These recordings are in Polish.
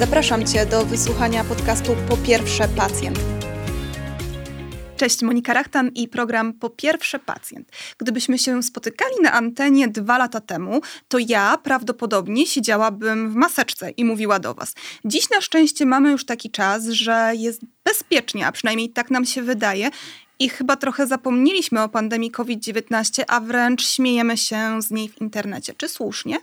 Zapraszam Cię do wysłuchania podcastu Po pierwsze pacjent. Cześć, Monika Rachtan i program Po pierwsze pacjent. Gdybyśmy się spotykali na antenie dwa lata temu, to ja prawdopodobnie siedziałabym w maseczce i mówiła do Was. Dziś na szczęście mamy już taki czas, że jest bezpiecznie, a przynajmniej tak nam się wydaje. I chyba trochę zapomnieliśmy o pandemii COVID-19, a wręcz śmiejemy się z niej w internecie. Czy słusznie?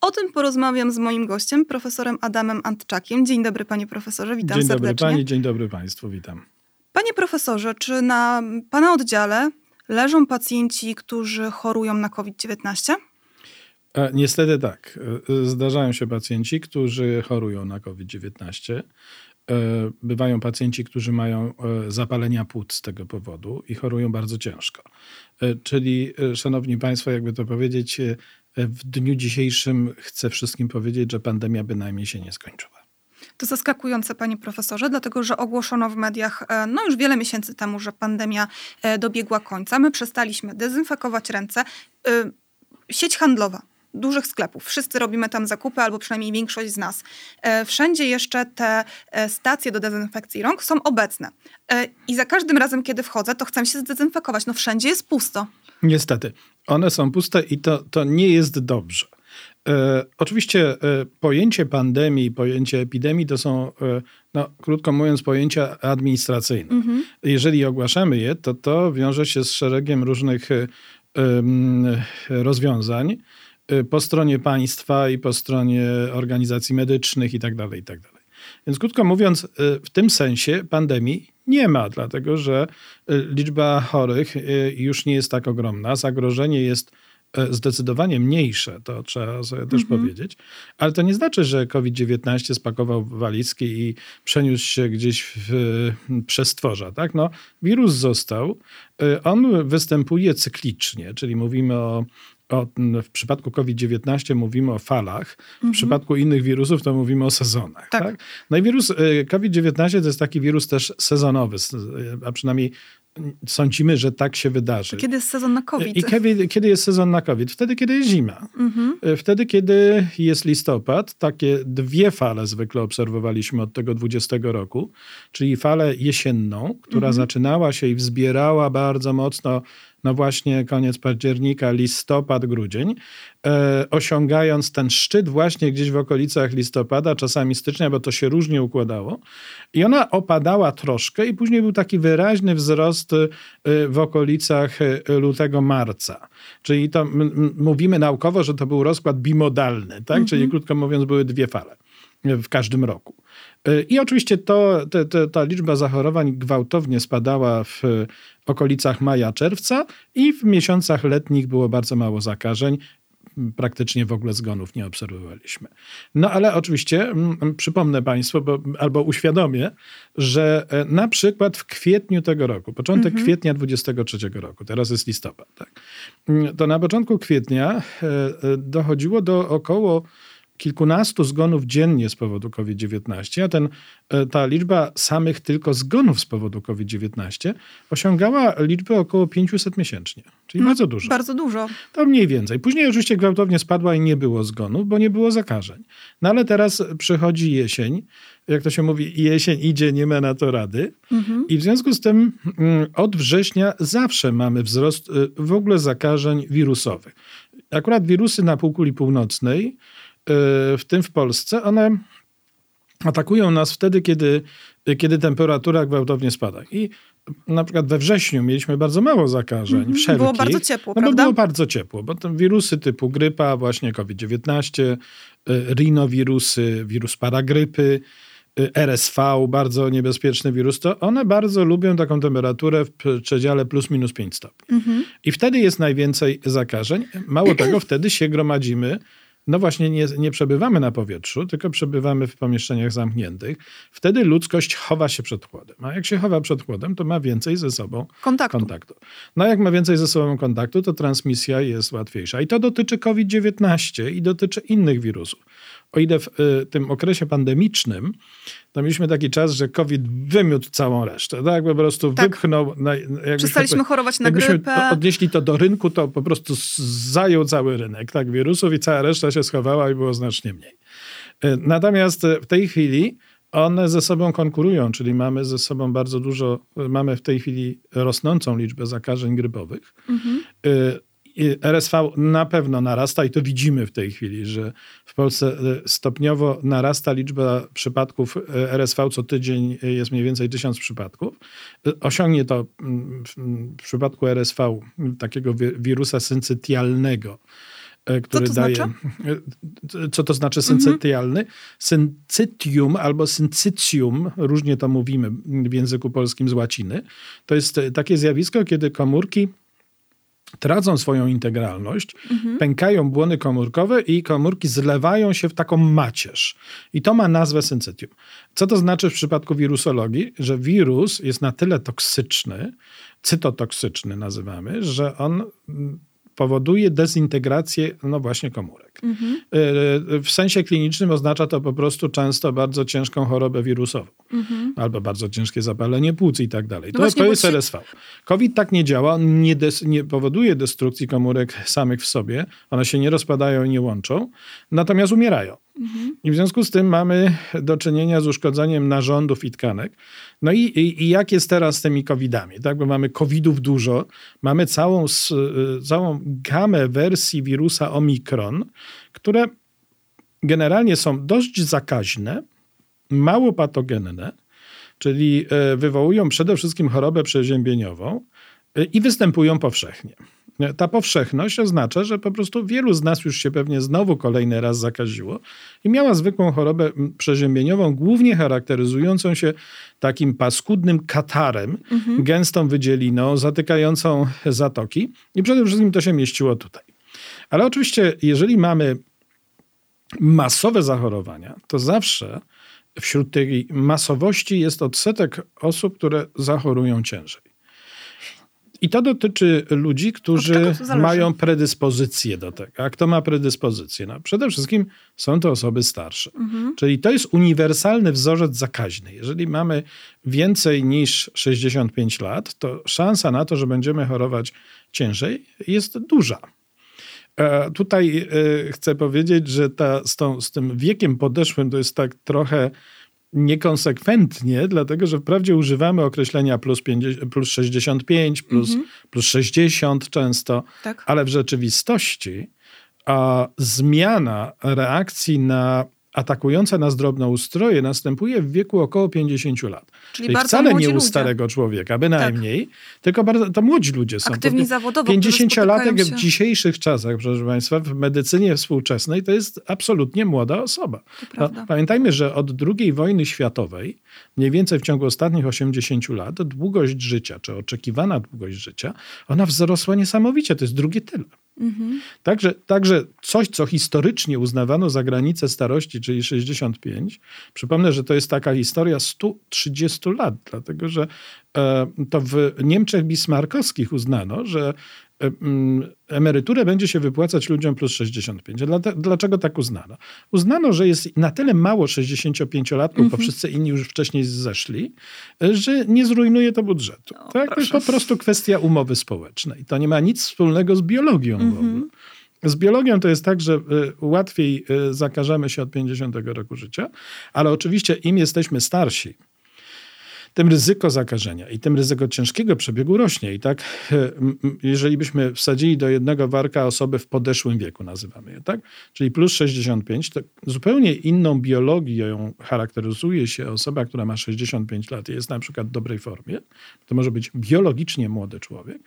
O tym porozmawiam z moim gościem, profesorem Adamem Antczakiem. Dzień dobry, panie profesorze, witam dzień serdecznie. Dzień dobry pani, dzień dobry państwu, witam. Panie profesorze, czy na pana oddziale leżą pacjenci, którzy chorują na COVID-19? E, niestety tak. E, zdarzają się pacjenci, którzy chorują na COVID-19. E, bywają pacjenci, którzy mają e, zapalenia płuc z tego powodu i chorują bardzo ciężko. E, czyli, szanowni państwo, jakby to powiedzieć, w dniu dzisiejszym chcę wszystkim powiedzieć, że pandemia bynajmniej się nie skończyła. To zaskakujące, panie profesorze, dlatego że ogłoszono w mediach no już wiele miesięcy temu, że pandemia dobiegła końca. My przestaliśmy dezynfekować ręce. Sieć handlowa dużych sklepów. Wszyscy robimy tam zakupy, albo przynajmniej większość z nas. E, wszędzie jeszcze te e, stacje do dezynfekcji rąk są obecne. E, I za każdym razem, kiedy wchodzę, to chcę się zdezynfekować. No wszędzie jest pusto. Niestety. One są puste i to, to nie jest dobrze. E, oczywiście e, pojęcie pandemii, pojęcie epidemii to są, e, no, krótko mówiąc, pojęcia administracyjne. Mhm. Jeżeli ogłaszamy je, to to wiąże się z szeregiem różnych rozwiązań, po stronie państwa i po stronie organizacji medycznych i tak dalej, i tak dalej. Więc krótko mówiąc, y, w tym sensie pandemii nie ma, dlatego że y, liczba chorych już nie jest tak ogromna. Zagrożenie jest zdecydowanie mniejsze, to trzeba sobie też mhm. powiedzieć. Ale to nie znaczy, że COVID-19 spakował walizki i przeniósł się gdzieś w przestworza. Tak? No, wirus został. On występuje cyklicznie, czyli mówimy o o, w przypadku COVID-19 mówimy o falach, w mhm. przypadku innych wirusów to mówimy o sezonach. Tak. tak? No i wirus y, COVID-19 to jest taki wirus też sezonowy, a przynajmniej sądzimy, że tak się wydarzy. To kiedy jest sezon na COVID? I kiedy, kiedy jest sezon na COVID? Wtedy, kiedy jest zima. Mhm. Y, wtedy, kiedy jest listopad, takie dwie fale zwykle obserwowaliśmy od tego 20 roku, czyli falę jesienną, która mhm. zaczynała się i wzbierała bardzo mocno no właśnie koniec października, listopad, grudzień, e, osiągając ten szczyt właśnie gdzieś w okolicach listopada, czasami stycznia, bo to się różnie układało. I ona opadała troszkę i później był taki wyraźny wzrost e, w okolicach e, lutego, marca. Czyli to mówimy naukowo, że to był rozkład bimodalny, tak? Mhm. Czyli krótko mówiąc były dwie fale w każdym roku. E, I oczywiście to, te, te, ta liczba zachorowań gwałtownie spadała w okolicach maja, czerwca i w miesiącach letnich było bardzo mało zakażeń. Praktycznie w ogóle zgonów nie obserwowaliśmy. No ale oczywiście przypomnę Państwu, bo, albo uświadomię, że e, na przykład w kwietniu tego roku, początek mhm. kwietnia 23 roku, teraz jest listopad, tak, to na początku kwietnia e, dochodziło do około kilkunastu zgonów dziennie z powodu COVID-19, a ten, e, ta liczba samych tylko zgonów z powodu COVID-19 osiągała liczbę około 500 miesięcznie, czyli no, bardzo dużo. Bardzo dużo. To mniej więcej. Później oczywiście gwałtownie spadła i nie było zgonów, bo nie było zakażeń. No ale teraz przychodzi jesień, jak to się mówi, jesień idzie, nie ma na to rady. Mhm. I w związku z tym mm, od września zawsze mamy wzrost y, w ogóle zakażeń wirusowych. Akurat wirusy na półkuli północnej w tym w Polsce, one atakują nas wtedy, kiedy, kiedy temperatura gwałtownie spada. I na przykład we wrześniu mieliśmy bardzo mało zakażeń mm wszelkich. Było bardzo ciepło, no prawda? Było bardzo ciepło, bo te wirusy typu grypa, właśnie COVID-19, y, rinowirusy, wirus paragrypy, y, RSV, bardzo niebezpieczny wirus, to one bardzo lubią taką temperaturę w przedziale plus minus 5 stopni. Mm -hmm. I wtedy jest najwięcej zakażeń. Mało tego, wtedy się gromadzimy no właśnie nie, nie przebywamy na powietrzu, tylko przebywamy w pomieszczeniach zamkniętych. Wtedy ludzkość chowa się przed chłodem. A jak się chowa przed chłodem, to ma więcej ze sobą kontaktu. kontaktu. No jak ma więcej ze sobą kontaktu, to transmisja jest łatwiejsza. I to dotyczy COVID-19 i dotyczy innych wirusów o ile w y, tym okresie pandemicznym to mieliśmy taki czas, że COVID wymiótł całą resztę. Tak? Po prostu tak. wypchnął. Na, Przestaliśmy chorować na jakbyśmy grypę. odnieśli to do rynku, to po prostu zajął cały rynek tak, wirusów i cała reszta się schowała i było znacznie mniej. Natomiast w tej chwili one ze sobą konkurują, czyli mamy ze sobą bardzo dużo, mamy w tej chwili rosnącą liczbę zakażeń grypowych. Mhm. RSV na pewno narasta i to widzimy w tej chwili, że w Polsce stopniowo narasta liczba przypadków RSV co tydzień jest mniej więcej tysiąc przypadków. Osiągnie to w przypadku RSV takiego wirusa syncytialnego E, który co daje. Znaczy? E, co to znaczy syncytialny? Mhm. Syncytium albo syncytium, różnie to mówimy w języku polskim z łaciny. To jest takie zjawisko, kiedy komórki tracą swoją integralność, mhm. pękają błony komórkowe i komórki zlewają się w taką macierz. I to ma nazwę syncytium. Co to znaczy w przypadku wirusologii? Że wirus jest na tyle toksyczny, cytotoksyczny nazywamy, że on powoduje dezintegrację, no właśnie, komórek. Mhm. W sensie klinicznym oznacza to po prostu często bardzo ciężką chorobę wirusową, mhm. albo bardzo ciężkie zapalenie płuc i tak dalej. No to, właśnie, to jest się... RSV. COVID tak nie działa, on nie, des, nie powoduje destrukcji komórek samych w sobie, one się nie rozpadają i nie łączą, natomiast umierają. Mhm. I w związku z tym mamy do czynienia z uszkodzeniem narządów i tkanek. No i, i, i jak jest teraz z tymi covidami? Tak? Bo mamy covidów dużo, mamy całą, y, całą gamę wersji wirusa Omikron, które generalnie są dość zakaźne, mało patogenne, czyli e, wywołują przede wszystkim chorobę przeziębieniową e, i występują powszechnie. Ta powszechność oznacza, że po prostu wielu z nas już się pewnie znowu kolejny raz zakaziło i miała zwykłą chorobę przeziębieniową, głównie charakteryzującą się takim paskudnym katarem, mhm. gęstą wydzieliną, zatykającą zatoki i przede wszystkim to się mieściło tutaj. Ale oczywiście, jeżeli mamy masowe zachorowania, to zawsze wśród tej masowości jest odsetek osób, które zachorują ciężej. I to dotyczy ludzi, którzy mają predyspozycję do tego. A kto ma predyspozycję? No, przede wszystkim są to osoby starsze. Mhm. Czyli to jest uniwersalny wzorzec zakaźny. Jeżeli mamy więcej niż 65 lat, to szansa na to, że będziemy chorować ciężej jest duża. E, tutaj e, chcę powiedzieć, że ta, z, tą, z tym wiekiem podeszłym to jest tak trochę niekonsekwentnie, dlatego że wprawdzie używamy określenia plus, 50, plus 65, plus, mhm. plus 60 często, tak. ale w rzeczywistości a zmiana reakcji na atakujące nas drobnoustroje następuje w wieku około 50 lat. Czyli, Czyli wcale nie u starego człowieka, bynajmniej, tak. tylko bardzo, to młodzi ludzie są. Aktywni zawodowo, 50-latek w dzisiejszych czasach, proszę Państwa, w medycynie współczesnej to jest absolutnie młoda osoba. No, pamiętajmy, że od II wojny światowej, mniej więcej w ciągu ostatnich 80 lat, długość życia, czy oczekiwana długość życia, ona wzrosła niesamowicie. To jest drugie tyle. Mhm. Także, także coś, co historycznie uznawano za granicę starości, czyli 65, przypomnę, że to jest taka historia 130 lat, dlatego że e, to w Niemczech bismarckowskich uznano, że emeryturę będzie się wypłacać ludziom plus 65. Dlaczego tak uznano? Uznano, że jest na tyle mało 65-latków, mm -hmm. bo wszyscy inni już wcześniej zeszli, że nie zrujnuje to budżetu. O, tak? To jest po prostu kwestia umowy społecznej. To nie ma nic wspólnego z biologią mm -hmm. w ogóle. Mhm. Z biologią to jest tak, że e, łatwiej e, zakażemy się od 50 roku życia, ale oczywiście im jesteśmy starsi, tym ryzyko zakażenia i tym ryzyko ciężkiego przebiegu rośnie. I tak, e, jeżeli byśmy wsadzili do jednego warka osoby w podeszłym wieku, nazywamy je, tak? Czyli plus 65, to zupełnie inną biologią charakteryzuje się osoba, która ma 65 lat i jest na przykład w dobrej formie. To może być biologicznie młody człowiek.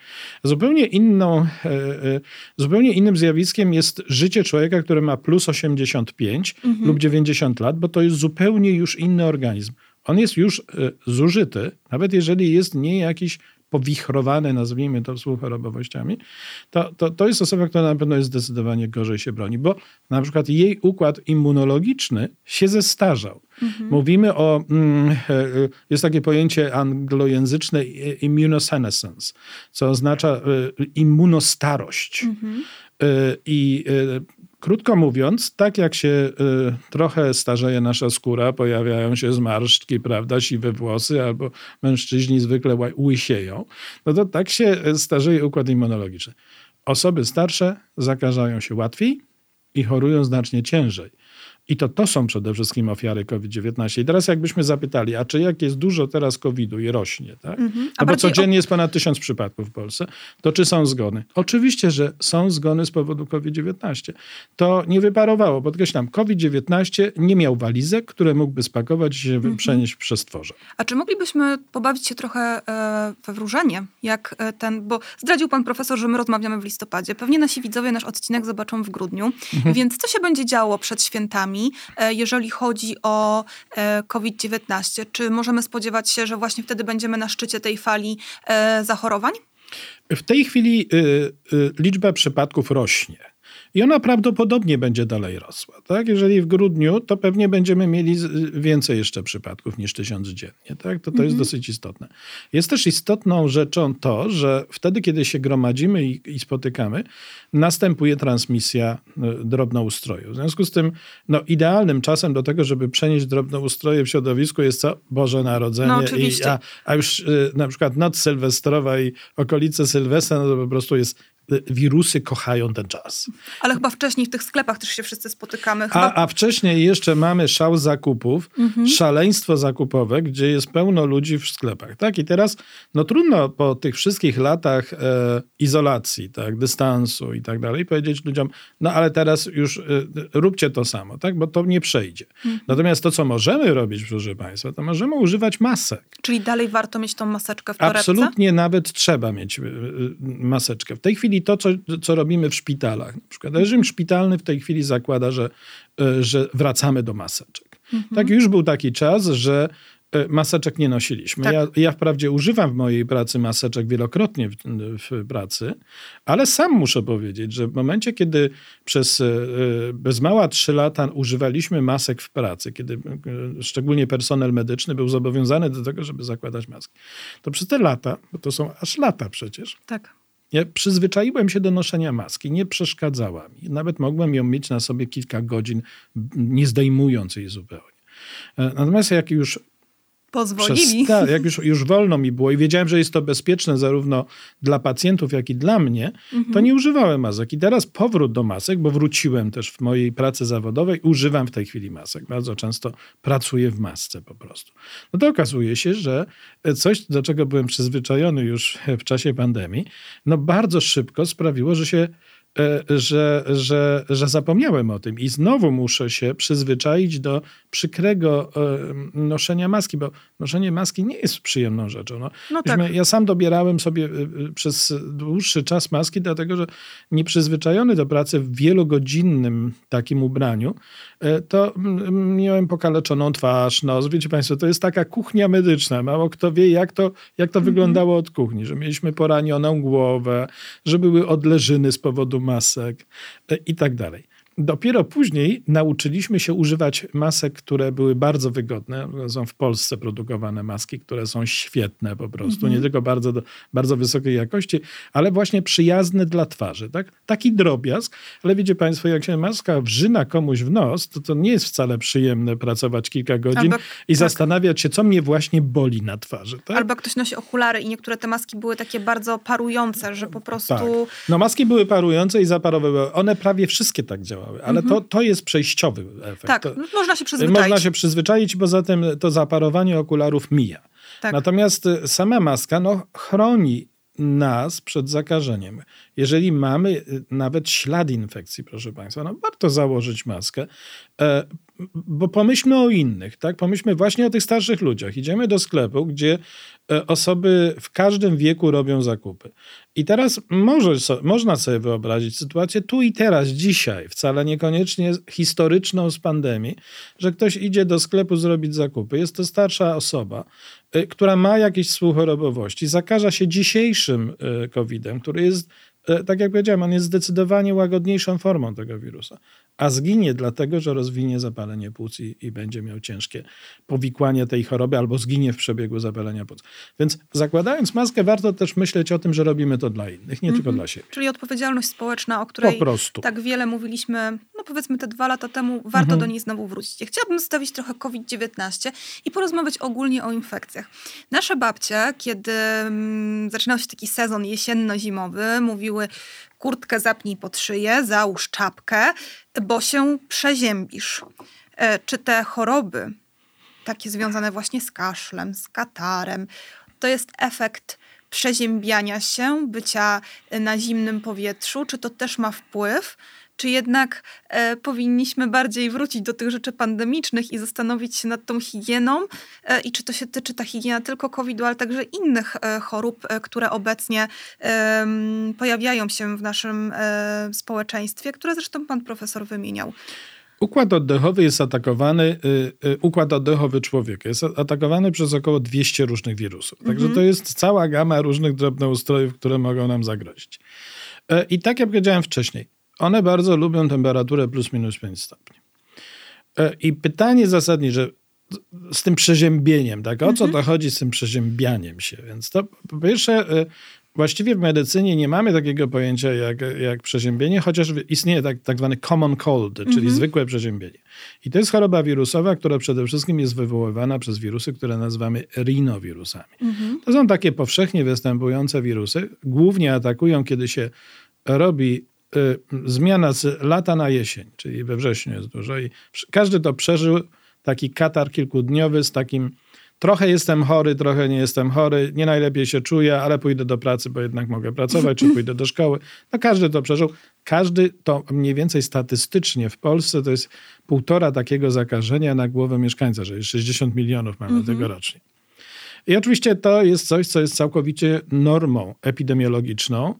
Zupełnie inną, e, e, zupełnie innym zjawiskiem jest życie człowieka, który ma plus 85 mhm. lub 90 lat, bo to jest zupełnie już inny organizm on jest już e, zużyty, nawet jeżeli jest nie jakiś powichrowany, nazwijmy to współchorobowościami, to, to, to jest osoba, która na pewno jest zdecydowanie gorzej się broni, bo na przykład jej układ immunologiczny się zestarzał. Mhm. Mówimy o, mm, e, jest takie pojęcie anglojęzyczne immunosenescence, co oznacza immunostarość. Mhm. I Krótko mówiąc, tak jak się y, trochę starzeje nasza skóra, pojawiają się zmarszczki, prawda, siwe włosy, albo mężczyźni zwykle łysieją, no to tak się starzeje układ immunologiczny. Osoby starsze zakażają się łatwiej i chorują znacznie ciężej. I to to są przede wszystkim ofiary COVID-19. I teraz jakbyśmy zapytali, a czy jak jest dużo teraz COVID-u i rośnie, tak? Mhm. No bo codziennie jest ponad tysiąc przypadków w Polsce, to czy są zgony? Oczywiście, że są zgony z powodu COVID-19. To nie wyparowało. Podkreślam, COVID-19 nie miał walizek, które mógłby spakować i się mhm. przenieść przez tworze. A czy moglibyśmy pobawić się trochę e, we wróżenie? Jak e, ten, bo zdradził pan profesor, że my rozmawiamy w listopadzie. Pewnie nasi widzowie nasz odcinek zobaczą w grudniu. Mhm. Więc co się będzie działo przed świętami, e, jeżeli chodzi o COVID-19? Czy możemy spodziewać się, że właśnie wtedy będziemy na szczycie tej fali zachorowań? W tej chwili y, y, liczba przypadków rośnie. I ona prawdopodobnie będzie dalej rosła. Tak? Jeżeli w grudniu, to pewnie będziemy mieli więcej jeszcze przypadków niż tysiąc dziennie. Tak? To, to jest mhm. dosyć istotne. Jest też istotną rzeczą to, że wtedy, kiedy się gromadzimy i, i spotykamy, następuje transmisja e, drobnoustroju. W związku z tym no, idealnym czasem do tego, żeby przenieść drobnoustroje w środowisku jest co? Boże Narodzenie. No, oczywiście. I, a, a już y, na przykład noc sylwestrowa i okolice Sylwestra, no to po prostu jest wirusy kochają ten czas. Ale chyba wcześniej w tych sklepach też się wszyscy spotykamy. Chyba... A, a wcześniej jeszcze mamy szał zakupów, mhm. szaleństwo zakupowe, gdzie jest pełno ludzi w sklepach. Tak? I teraz no trudno po tych wszystkich latach e, izolacji, tak, dystansu i tak dalej powiedzieć ludziom, no ale teraz już e, róbcie to samo, tak? bo to nie przejdzie. Mhm. Natomiast to, co możemy robić, proszę Państwa, to możemy używać masek. Czyli dalej warto mieć tą maseczkę w torebce? Absolutnie nawet trzeba mieć e, e, maseczkę. W tej chwili chwili to, co, co robimy w szpitalach. Na przykład reżim szpitalny w tej chwili zakłada, że, e, że wracamy do maseczek. Mhm. Tak, już był taki czas, że e, maseczek nie nosiliśmy. Tak. Ja, ja wprawdzie używam w mojej pracy maseczek wielokrotnie w, w, pracy, ale sam muszę powiedzieć, że w momencie, kiedy przez e, bez mała trzy lata używaliśmy masek w pracy, kiedy szczególnie personel medyczny był zobowiązany do tego, żeby zakładać maski, to przez te lata, bo to są aż lata przecież, tak. Ja przyzwyczaiłem się do noszenia maski, nie przeszkadzała mi. Nawet mogłem ją mieć na sobie kilka godzin, nie zdejmując jej zupełnie. E, natomiast jak już pozwolili. Przez, tak, jak już, już wolno mi było i wiedziałem, że jest to bezpieczne zarówno dla pacjentów, jak i dla mnie, mhm. to nie używałem masek. I teraz powrót do masek, bo wróciłem też w mojej pracy zawodowej, używam w tej chwili masek. Bardzo często pracuję w masce po prostu. No to okazuje się, że coś, do czego byłem przyzwyczajony już w czasie pandemii, no bardzo szybko sprawiło, że się że, że, że zapomniałem o tym i znowu muszę się przyzwyczaić do przykrego e, noszenia maski, bo noszenie maski nie jest przyjemną rzeczą. No, no tak. Ja sam dobierałem sobie e, przez dłuższy czas maski, dlatego że nieprzyzwyczajony do pracy w wielogodzinnym takim ubraniu, to miałem pokaleczoną twarz, nos. Wiecie Państwo, to jest taka kuchnia medyczna. Mało kto wie, jak to, jak to mhm. wyglądało od kuchni, że mieliśmy poranioną głowę, że były odleżyny z powodu masek i tak dalej. Dopiero później nauczyliśmy się używać masek, które były bardzo wygodne. Są w Polsce produkowane maski, które są świetne po prostu. Mm -hmm. Nie tylko bardzo, bardzo wysokiej jakości, ale właśnie przyjazne dla twarzy. Tak? Taki drobiazg, ale wiecie Państwo, jak się maska wrzyna komuś w nos, to to nie jest wcale przyjemne pracować kilka godzin Albo, i tak. zastanawiać się, co mnie właśnie boli na twarzy. Tak? Albo ktoś nosi okulary i niektóre te maski były takie bardzo parujące, że po prostu... Tak. No maski były parujące i zaparowywały. One prawie wszystkie tak działały ale to, to jest przejściowy efekt. Tak, to, można się przyzwyczaić. Można się przyzwyczaić, poza tym to zaparowanie okularów mija. Tak. Natomiast y, sama maska no, chroni nas przed zakażeniem. Jeżeli mamy y, nawet ślad infekcji, proszę Państwa, no warto założyć maskę, e, bo pomyślmy o innych, tak? Pomyślmy właśnie o tych starszych ludziach. Idziemy do sklepu, gdzie e, osoby w każdym wieku robią zakupy. I teraz może, można sobie wyobrazić sytuację tu i teraz, dzisiaj, wcale niekoniecznie historyczną z pandemii, że ktoś idzie do sklepu zrobić zakupy. Jest to starsza osoba, e, która ma jakieś współchorobowości, zakaża się dzisiejszym e, COVID-em, który jest tak jak powiedziałem, on jest zdecydowanie łagodniejszą formą tego wirusa, a zginie dlatego, że rozwinie zapalenie płuc i, i, będzie miał ciężkie powikłanie tej choroby albo zginie w przebiegu zapalenia płuc. Więc zakładając maskę, warto też myśleć o tym, że robimy to dla innych, nie mm -hmm. tylko dla siebie. Czyli odpowiedzialność społeczna, o której tak wiele mówiliśmy no, powiedzmy te dwa lata temu, warto mhm. do niej znowu wrócić. Ja chciałabym zostawić trochę COVID-19 i porozmawiać ogólnie o infekcjach. Nasze babcie, kiedy mm, zaczynał się taki sezon jesienno-zimowy, mówiły kurtkę zapnij pod szyję, załóż czapkę, bo się przeziębisz. E, czy te choroby, takie związane właśnie z kaszlem, z katarem, to jest efekt przeziębiania się, bycia na zimnym powietrzu, czy to też ma wpływ? Czy jednak e, powinniśmy bardziej wrócić do tych rzeczy pandemicznych i zastanowić się nad tą higieną? E, I czy to się tyczy ta higiena tylko COVID-u, ale także innych e, chorób, e, które obecnie pojawiają się w naszym e, społeczeństwie, które zresztą pan profesor wymieniał? Układ oddechowy jest atakowany, y, y, układ oddechowy człowieka jest atakowany przez około 200 różnych wirusów. Także mm -hmm. to jest cała gama różnych drobnoustrojów, które mogą nam zagrozić. E, I tak jak powiedziałem wcześniej, one bardzo lubią temperaturę plus minus 5 stopni. E, I pytanie zasadnicze, z tym przeziębieniem, tak? O co mhm. to chodzi z tym przeziębianiem się? Więc to po pierwsze, e, Właściwie w medycynie nie mamy takiego pojęcia jak, jak przeziębienie, chociaż istnieje tak, tak zwany common cold, czyli mhm. zwykłe przeziębienie. I to jest choroba wirusowa, która przede wszystkim jest wywoływana przez wirusy, które nazywamy rinowirusami. Mhm. To są takie powszechnie występujące wirusy. Głównie atakują, kiedy się robi zmiana z lata na jesień, czyli we wrześniu jest dużo. I każdy to przeżył, taki katar kilkudniowy z takim trochę jestem chory, trochę nie jestem chory, nie najlepiej się czuję, ale pójdę do pracy, bo jednak mogę pracować, czy pójdę do szkoły. No każdy to przeżył. Każdy to mniej więcej statystycznie w Polsce to jest półtora takiego zakażenia na głowę mieszkańca, że jest 60 milionów mamy mhm. tegorocznie. I oczywiście to jest coś, co jest całkowicie normą epidemiologiczną.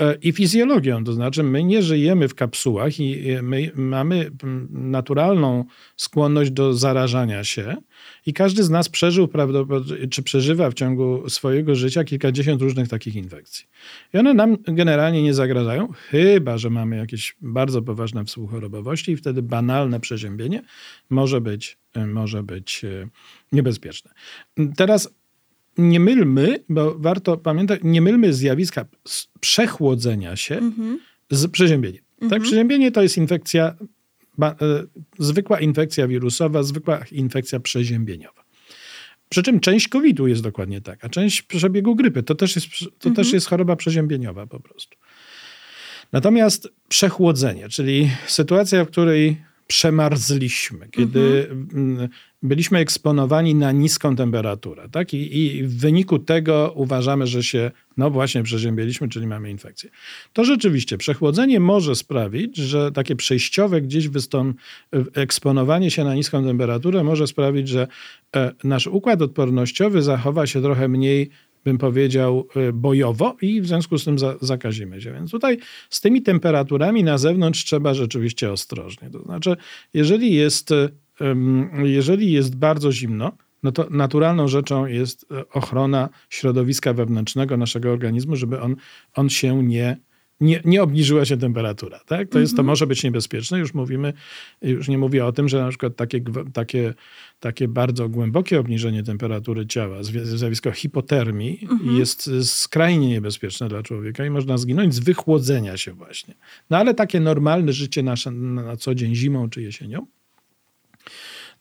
E, i fizjologią. To znaczy, my nie żyjemy w kapsułach i my mamy naturalną skłonność do zarażania się. I każdy z nas przeżył, czy przeżywa w ciągu swojego życia kilkadziesiąt różnych takich infekcji. I one nam generalnie nie zagrażają, chyba że mamy jakieś bardzo poważne współchorobowości i wtedy banalne przeziębienie może być, może być e, niebezpieczne. Teraz nie mylmy, bo warto pamiętać, nie mylmy zjawiska przechłodzenia się mhm. z przeziębieniem. Tak? Mhm. Tak? Przeziębienie to jest infekcja, ba, e, zwykła infekcja wirusowa, zwykła infekcja przeziębieniowa. Przy czym część COVID-u jest dokładnie taka, część przebiegu grypy to też jest, to mhm. też jest choroba przeziębieniowa po prostu. Natomiast przechłodzenie, czyli sytuacja, w której przemarzliśmy, kiedy mhm. Byliśmy eksponowani na niską temperaturę. Tak? I, I, w wyniku tego uważamy, że się, no właśnie, przeziębieliśmy, czyli mamy infekcję. To rzeczywiście przechłodzenie może sprawić, że takie przejściowe gdzieś wystąp, eksponowanie się na niską temperaturę może sprawić, że e, nasz układ odpornościowy zachowa się trochę mniej bym powiedział, y, bojowo i w związku z tym za, zakazimy się. Więc tutaj z tymi temperaturami na zewnątrz trzeba rzeczywiście ostrożnie. To znaczy, jeżeli jest, jeżeli jest bardzo zimno, no to naturalną rzeczą jest e, ochrona środowiska wewnętrznego naszego organizmu, żeby on, on się nie nie, nie obniżyła się temperatura. Tak? To, jest, to mhm. może być niebezpieczne. Już mówimy, już nie mówię o tym, że na przykład takie, takie, takie bardzo głębokie obniżenie temperatury ciała, zjawisko hipotermii mhm. jest skrajnie niebezpieczne dla człowieka i można zginąć z wychłodzenia się właśnie. No ale takie normalne życie nasze na co dzień zimą czy jesienią,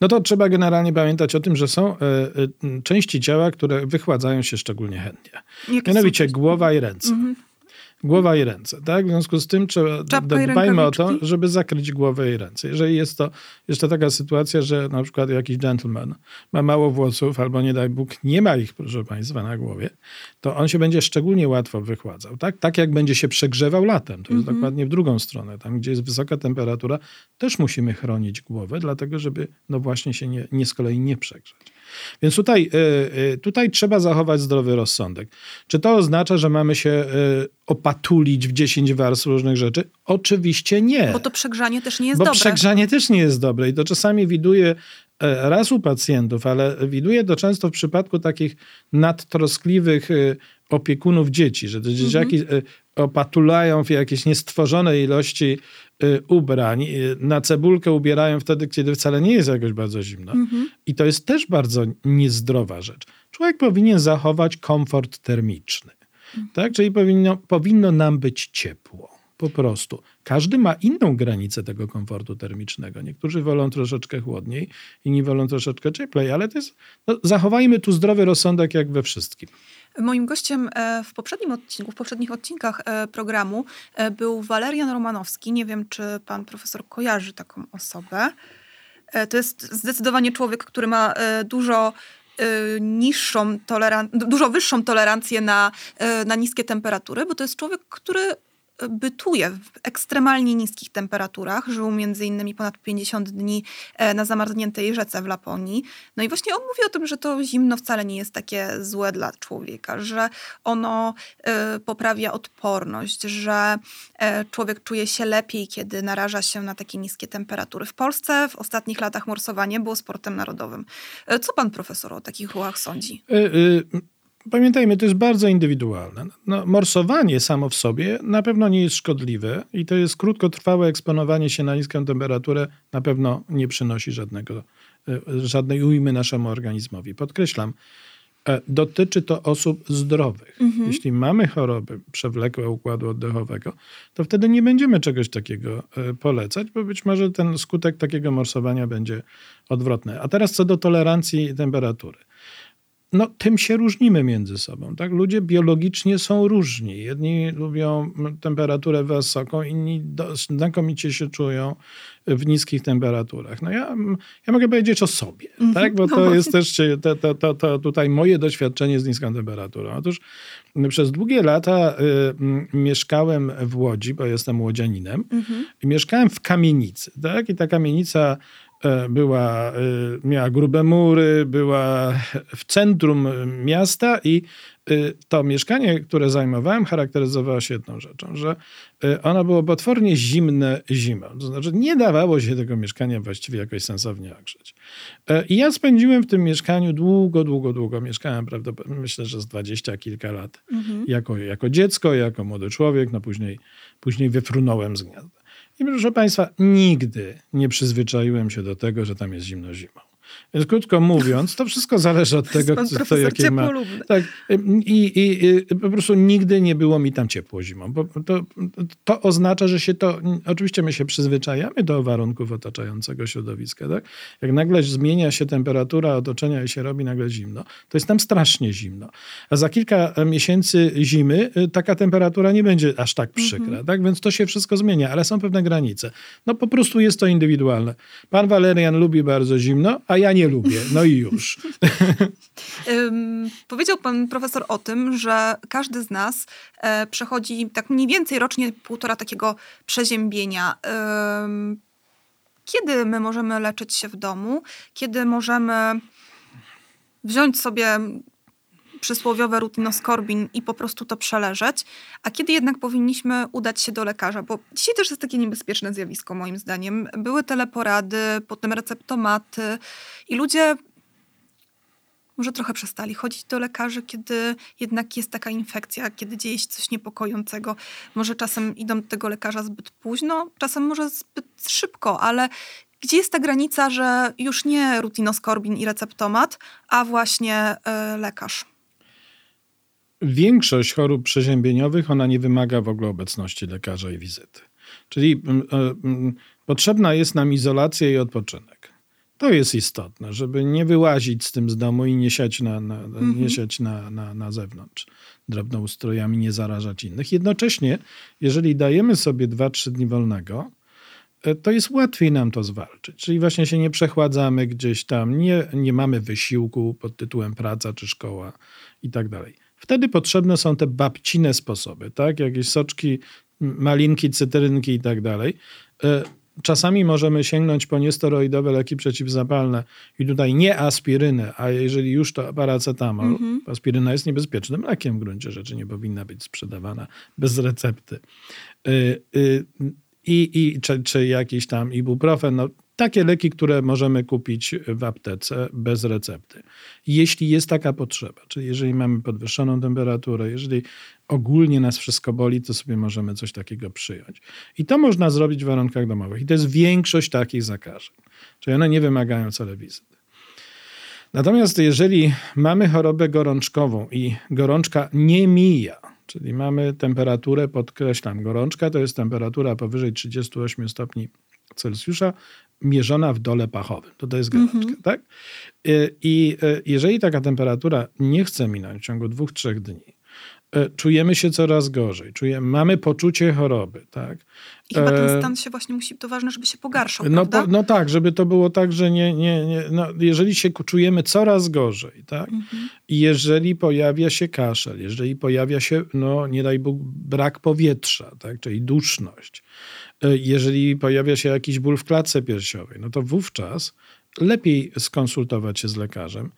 no to trzeba generalnie pamiętać o tym, że są e, e, części ciała, które wychładzają się szczególnie chętnie. Jakie Mianowicie głowa i ręce. Mhm głowa i ręce. Tak? W związku z tym trzeba dbajmy o to, żeby zakryć głowę i ręce. Jeżeli jest to jeszcze taka sytuacja, że na przykład jakiś gentleman ma mało włosów albo nie daj Bóg nie ma ich, proszę Państwa, na głowie, to on się będzie szczególnie łatwo wychładzał. Tak, tak jak będzie się przegrzewał latem. To jest mhm. dokładnie w drugą stronę. Tam, gdzie jest wysoka temperatura, też musimy chronić głowę, dlatego żeby no właśnie się nie, nie z kolei nie przegrzać. Więc tutaj, y, y, tutaj trzeba zachować zdrowy rozsądek. Czy to oznacza, że mamy się y, opatulić w 10 warstw różnych rzeczy? Oczywiście nie. Bo to przegrzanie też nie jest Bo dobre. Bo przegrzanie też nie jest dobre i to czasami widuje e, raz u pacjentów, ale widuje to często w przypadku takich nadtroskliwych opiekunów dzieci, że te dzieciaki mhm. opatulają w jakieś niestworzone ilości ubrań y, na cebulkę ubierają wtedy, kiedy wcale nie jest jakoś bardzo zimno. Mhm. I to jest też bardzo niezdrowa rzecz. Człowiek powinien zachować komfort termiczny. Mhm. Tak? Czyli powinno, powinno nam być ciepło. Po prostu. Każdy ma inną granicę tego komfortu termicznego. Niektórzy wolą troszeczkę chłodniej, inni wolą troszeczkę cieplej, ale to jest, no, zachowajmy tu zdrowy rozsądek jak we wszystkim. Moim gościem e, w poprzednim odcinku, w poprzednich odcinkach e, programu e, był Walerian Romanowski. Nie wiem, czy pan profesor kojarzy taką osobę. To jest zdecydowanie człowiek, który ma dużo niższą toleran- dużo wyższą tolerancję na, na niskie temperatury, bo to jest człowiek, który bytuje w ekstremalnie niskich temperaturach. Żył między innymi ponad 50 dni e, na zamarzniętej rzece w Laponii. No i właśnie on mówi o tym, że to zimno wcale nie jest takie złe dla człowieka, że ono e, poprawia odporność, że e, człowiek czuje się lepiej, kiedy naraża się na takie niskie temperatury. W Polsce w ostatnich latach morsowanie było sportem narodowym. Co pan profesor o takich ruchach sądzi? Y, y Pamiętajmy, to jest bardzo indywidualne. No, morsowanie samo w sobie na pewno nie jest szkodliwe i to jest krótkotrwałe eksponowanie się na niską temperaturę na pewno nie przynosi żadnego, e, żadnej ujmy naszemu organizmowi. Podkreślam, e, dotyczy to osób zdrowych. Mhm. Jeśli mamy choroby przewlekłe układu oddechowego, to wtedy nie będziemy czegoś takiego e, polecać, bo być może ten skutek takiego morsowania będzie odwrotny. A teraz co do tolerancji temperatury no, tym się różnimy między sobą. Tak? Ludzie biologicznie są różni. Jedni lubią temperaturę wysoką, inni znakomicie się czują w niskich temperaturach. No ja, ja mogę powiedzieć o sobie, mm -hmm. tak? bo to no jest też to, to, to, to, tutaj moje doświadczenie z niską temperaturą. Otóż przez długie lata y, mieszkałem w Łodzi, bo jestem łodzianinem, mm -hmm. i mieszkałem w kamienicy. Tak? I ta kamienica była, e, miała grube mury, była w centrum miasta i e, to mieszkanie, które zajmowałem, charakteryzowało się jedną rzeczą, że ono było potwornie zimne zimą. To znaczy nie dawało się tego mieszkania właściwie jakoś sensownie ogrzeć. I ja spędziłem w tym mieszkaniu długo, długo, długo. Mieszkałem prawdopodobnie, myślę, że z dwadzieścia kilka lat. Mhm. Jako, jako dziecko, jako młody człowiek, no później, później wyfrunąłem z gniazda. I proszę Państwa, nigdy nie przyzwyczaiłem się do tego, że tam jest zimno zimą. Więc krótko mówiąc, to wszystko zależy od tego, co, co jakie ma. Tak, i, i, I, po prostu nigdy nie było mi tam ciepło zimą. Bo to, to oznacza, że się to. Oczywiście my się przyzwyczajamy do warunków otaczającego środowiska. Tak? Jak nagle zmienia się temperatura otoczenia i się robi nagle zimno, to jest tam strasznie zimno. A za kilka miesięcy zimy y, taka temperatura nie będzie aż tak przykra. Mhm. Tak? Więc to się wszystko zmienia, ale są pewne granice. No po prostu jest to indywidualne. Pan Walerian lubi bardzo zimno, a ja nie lubię. No i już. um, powiedział pan profesor o tym, że każdy z nas e, przechodzi tak mniej więcej rocznie półtora takiego przeziębienia. Um, kiedy my możemy leczyć się w domu? Kiedy możemy wziąć sobie przysłowiowe rutinoskorbin i po prostu to przeleżeć, a kiedy jednak powinniśmy udać się do lekarza, bo dzisiaj też jest takie niebezpieczne zjawisko moim zdaniem. Były teleporady, potem receptomaty i ludzie może trochę przestali chodzić do lekarzy, kiedy jednak jest taka infekcja, kiedy dzieje się coś niepokojącego. Może czasem idą do tego lekarza zbyt późno, czasem może zbyt szybko, ale gdzie jest ta granica, że już nie rutinoskorbin i receptomat, a właśnie yy, lekarz? Większość chorób przeziębieniowych ona nie wymaga w ogóle obecności lekarza i wizyty. Czyli mm, e, mm, potrzebna jest nam izolacja i odpoczynek. To jest istotne, żeby nie wyłazić z tym z domu i nie siać na, na, mhm. nie siać na, na, na zewnątrz drobnoustrojami, nie zarażać innych. Jednocześnie, jeżeli dajemy sobie 2-3 dni wolnego, e, to jest łatwiej nam to zwalczyć. Czyli właśnie się nie przechładzamy gdzieś tam, nie, nie mamy wysiłku pod tytułem praca czy szkoła i tak dalej. Wtedy potrzebne są te babcine sposoby, tak? Jakieś soczki, malinki, cytrynki i tak dalej. E, czasami możemy sięgnąć po niesteroidowe leki przeciwzapalne i tutaj nie aspirynę, a jeżeli już to paracetamol. -hmm. Aspiryna jest niebezpiecznym lekiem w gruncie rzeczy, nie powinna być sprzedawana bez recepty. E, e, I, i czy, czy jakiś tam ibuprofen, no takie leki, które możemy kupić w aptece bez recepty. Jeśli jest taka potrzeba, czyli jeżeli mamy podwyższoną temperaturę, jeżeli ogólnie nas wszystko boli, to sobie możemy coś takiego przyjąć. I to można zrobić w warunkach domowych. I to jest większość takich zakażeń. Czyli one nie wymagają wcale wizyty. Natomiast jeżeli mamy chorobę gorączkową i gorączka nie mija, Czyli mamy temperaturę, podkreślam, gorączka to jest temperatura powyżej 38 stopni Celsjusza mierzona w dole pachowym. To, to jest gorączka, mm -hmm. tak? I jeżeli taka temperatura nie chce minąć w ciągu dwóch, trzech dni, E, czujemy się coraz gorzej, czujemy, mamy poczucie choroby. Tak? I chyba ten stan się właśnie musi, to ważne, żeby się pogarszał, no, po, no tak, żeby to było tak, że nie, nie, nie no, jeżeli się czujemy coraz gorzej, tak? Mhm. I jeżeli pojawia się kaszel, jeżeli pojawia się, no nie daj Bóg, brak powietrza, tak? czyli duszność, jeżeli pojawia się jakiś ból w klatce piersiowej, no to wówczas lepiej skonsultować się z lekarzem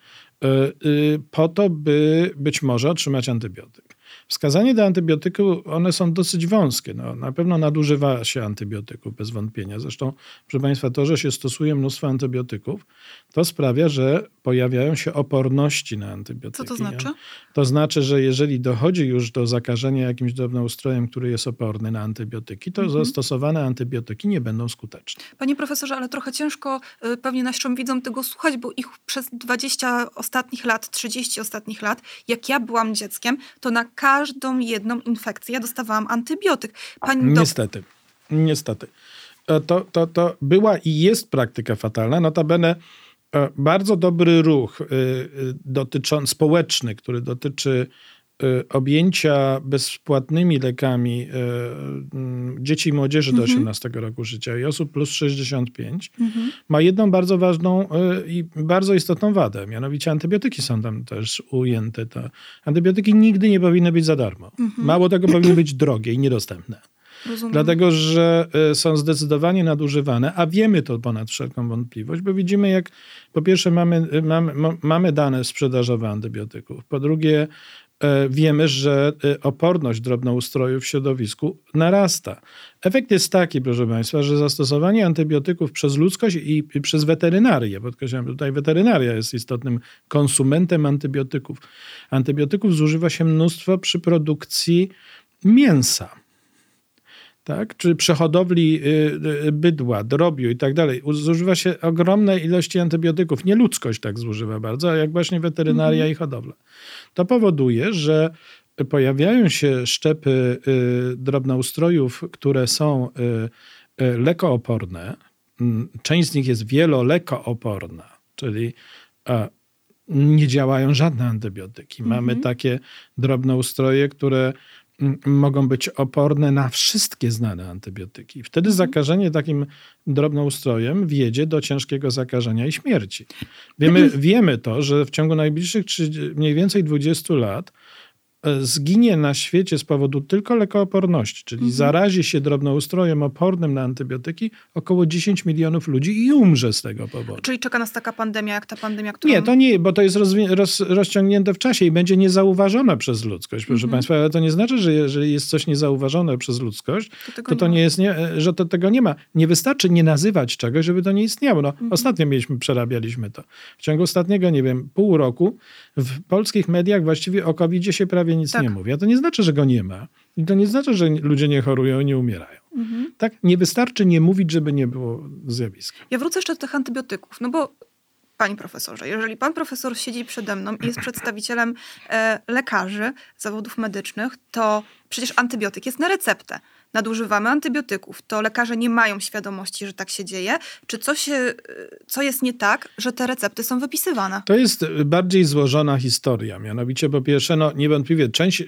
po to, by być może otrzymać antybiotyk. Wskazanie do antybiotyku, one są dosyć wąskie. No, na pewno nadużywa się antybiotyków, bez wątpienia. Zresztą, proszę Państwa, to, że się stosuje mnóstwo antybiotyków, to sprawia, że pojawiają się oporności na antybiotyki. Co to znaczy? To znaczy, że jeżeli dochodzi już do zakażenia jakimś drobnoustrojem, który jest oporny na antybiotyki, to mhm. zastosowane antybiotyki nie będą skuteczne. Panie profesorze, ale trochę ciężko y, pewnie naszym widzom tego słuchać, bo ich przez 20 ostatnich lat, 30 ostatnich lat, jak ja byłam dzieckiem, to na każdą jedną infekcję dostawałam antybiotyk. Pani niestety, niestety. E, to, to, to była i jest praktyka fatalna. Notabene E, bardzo dobry ruch e, dotyczący, społeczny, który dotyczy objęcia bezpłatnymi lekami dzieci i młodzieży do 18 mhm. roku życia i osób plus 65 mhm. ma jedną bardzo ważną i bardzo istotną wadę. Mianowicie antybiotyki są tam też ujęte. To antybiotyki nigdy nie powinny być za darmo. Mhm. Mało tego powinny być drogie i niedostępne. Rozumiem. Dlatego, że są zdecydowanie nadużywane, a wiemy to ponad wszelką wątpliwość, bo widzimy, jak po pierwsze mamy, mamy, mamy dane sprzedażowe antybiotyków, po drugie wiemy, że oporność drobnoustrojów w środowisku narasta. Efekt jest taki, proszę Państwa, że zastosowanie antybiotyków przez ludzkość i przez weterynarię, podkreślam, tutaj weterynaria jest istotnym konsumentem antybiotyków. Antybiotyków zużywa się mnóstwo przy produkcji mięsa tak? czy przehodowli y, y, bydła, drobiu i tak dalej, zużywa się ogromne ilości antybiotyków. Nie ludzkość tak zużywa bardzo, jak właśnie weterynaria mhm. i hodowla. To powoduje, że pojawiają się szczepy y, drobnoustrojów, które są lekooporne. Mm, część z nich jest wielolekooporna, czyli nie działają żadne antybiotyki. Mamy mhm. takie drobnoustroje, które mogą być oporne na wszystkie znane antybiotyki. Wtedy mhm. zakażenie takim drobnoustrojem wiedzie do ciężkiego zakażenia i śmierci. Wiemy, mhm. wiemy to, że w ciągu najbliższych mniej więcej 20 lat zginie na świecie z powodu tylko lekooporności, czyli mhm. zarazi się drobnoustrojem opornym na antybiotyki około 10 milionów ludzi i umrze z tego powodu. Czyli czeka nas taka pandemia, jak ta pandemia, którą... Nie, to nie, bo to jest roz, rozciągnięte w czasie i będzie niezauważone przez ludzkość, proszę mhm. Państwa, ale to nie znaczy, że jeżeli jest coś niezauważone przez ludzkość, to, to, to nie, nie jest, nie, e, że to tego nie ma. Nie wystarczy nie nazywać czegoś, żeby to nie istniało. No, mhm. Ostatnio mieliśmy, przerabialiśmy to. W ciągu ostatniego, nie wiem, pół roku w polskich mediach właściwie o covid się prawie nic tak. nie mówi. A to nie znaczy, że go nie ma. I to nie znaczy, że ludzie nie chorują i nie umierają. Mhm. Tak? Nie wystarczy nie mówić, żeby nie było zjawiska. Ja wrócę jeszcze do tych antybiotyków, no bo Panie profesorze, jeżeli pan profesor siedzi przede mną i jest przedstawicielem e, lekarzy, zawodów medycznych, to przecież antybiotyk jest na receptę nadużywamy antybiotyków, to lekarze nie mają świadomości, że tak się dzieje. Czy coś, co jest nie tak, że te recepty są wypisywane? To jest bardziej złożona historia. Mianowicie, po pierwsze, no niewątpliwie część e,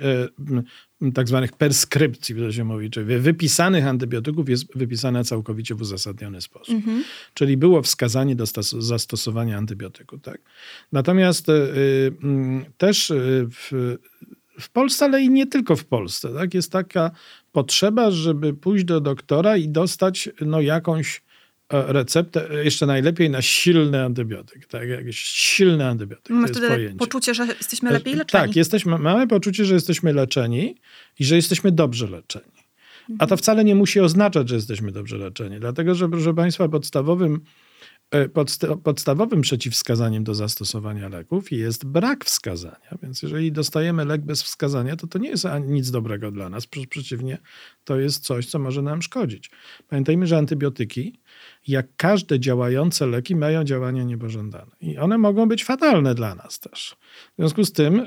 tak zwanych perskrypcji, to się mówi, czyli wypisanych antybiotyków jest wypisana całkowicie w uzasadniony sposób. Mhm. Czyli było wskazanie do zastosowania antybiotyku. Tak? Natomiast y, y, też w, w Polsce, ale i nie tylko w Polsce, tak? jest taka potrzeba, żeby pójść do doktora i dostać no, jakąś e, receptę, jeszcze najlepiej na silny antybiotyk, tak, jakiś silny antybiotyk. Masz wtedy poczucie, że jesteśmy e, lepiej leczeni. Tak, jesteśmy, mamy poczucie, że jesteśmy leczeni i że jesteśmy dobrze leczeni. A to wcale nie musi oznaczać, że jesteśmy dobrze leczeni, dlatego że, proszę Państwa, podstawowym E, podstawowym przeciwwskazaniem do zastosowania leków jest brak wskazania. Więc jeżeli dostajemy lek bez wskazania, to to nie jest nic dobrego dla nas. Przeciwnie, to jest coś, co może nam szkodzić. Pamiętajmy, że antybiotyki, jak każde działające leki, mają działania niepożądane. I one mogą być fatalne dla nas też. W związku z tym y,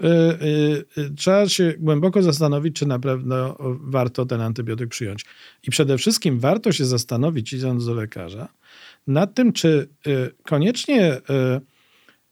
y, y, trzeba się głęboko zastanowić, czy na pewno warto ten antybiotyk przyjąć. I przede wszystkim warto się zastanowić, idąc do lekarza, nad tym, czy y, koniecznie y,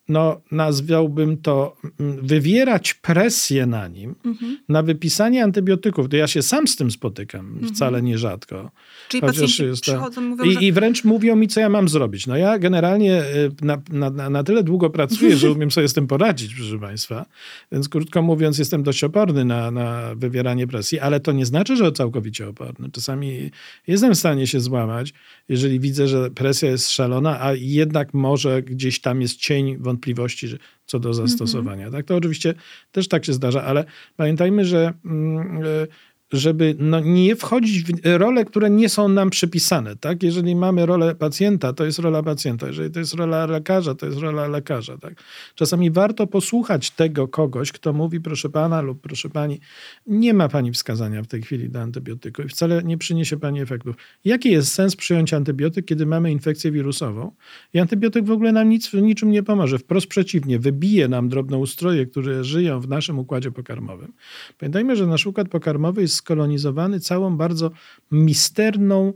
no, nazwałbym to, mm, wywierać presję na nim, mhm. na wypisanie antybiotyków. To ja się sam z tym spotykam, mhm. wcale nierzadko. Czyli Chociaż jest przychodzą, mówią, I, że... I wręcz mówią mi, co ja mam zrobić. No ja generalnie y, na, na, na tyle długo pracuję, że umiem sobie z tym poradzić, proszę Państwa. Więc krótko mówiąc, jestem dość oporny na, na wywieranie presji, ale to nie znaczy, że całkowicie oporny. Czasami jestem w stanie się złamać, jeżeli widzę, że presja jest szalona, a jednak może gdzieś tam jest cień wątpliwości że, co do zastosowania. Mm -hmm. Tak, to oczywiście też tak się zdarza, ale pamiętajmy, że mm, e, żeby no, nie wchodzić w role, które nie są nam przypisane. Tak? Jeżeli mamy rolę pacjenta, to jest rola pacjenta. Jeżeli to jest rola lekarza, to jest rola lekarza. Tak? Czasami warto posłuchać tego kogoś, kto mówi, proszę pana lub proszę pani, nie ma pani wskazania w tej chwili do antybiotyku i wcale nie przyniesie pani efektów. Jaki jest sens przyjąć antybiotyk, kiedy mamy infekcję wirusową i antybiotyk w ogóle nam nic, niczym nie pomoże. Wprost przeciwnie, wybije nam drobnoustroje, które żyją w naszym układzie pokarmowym. Pamiętajmy, że nasz układ pokarmowy jest skolonizowany całą bardzo misterną,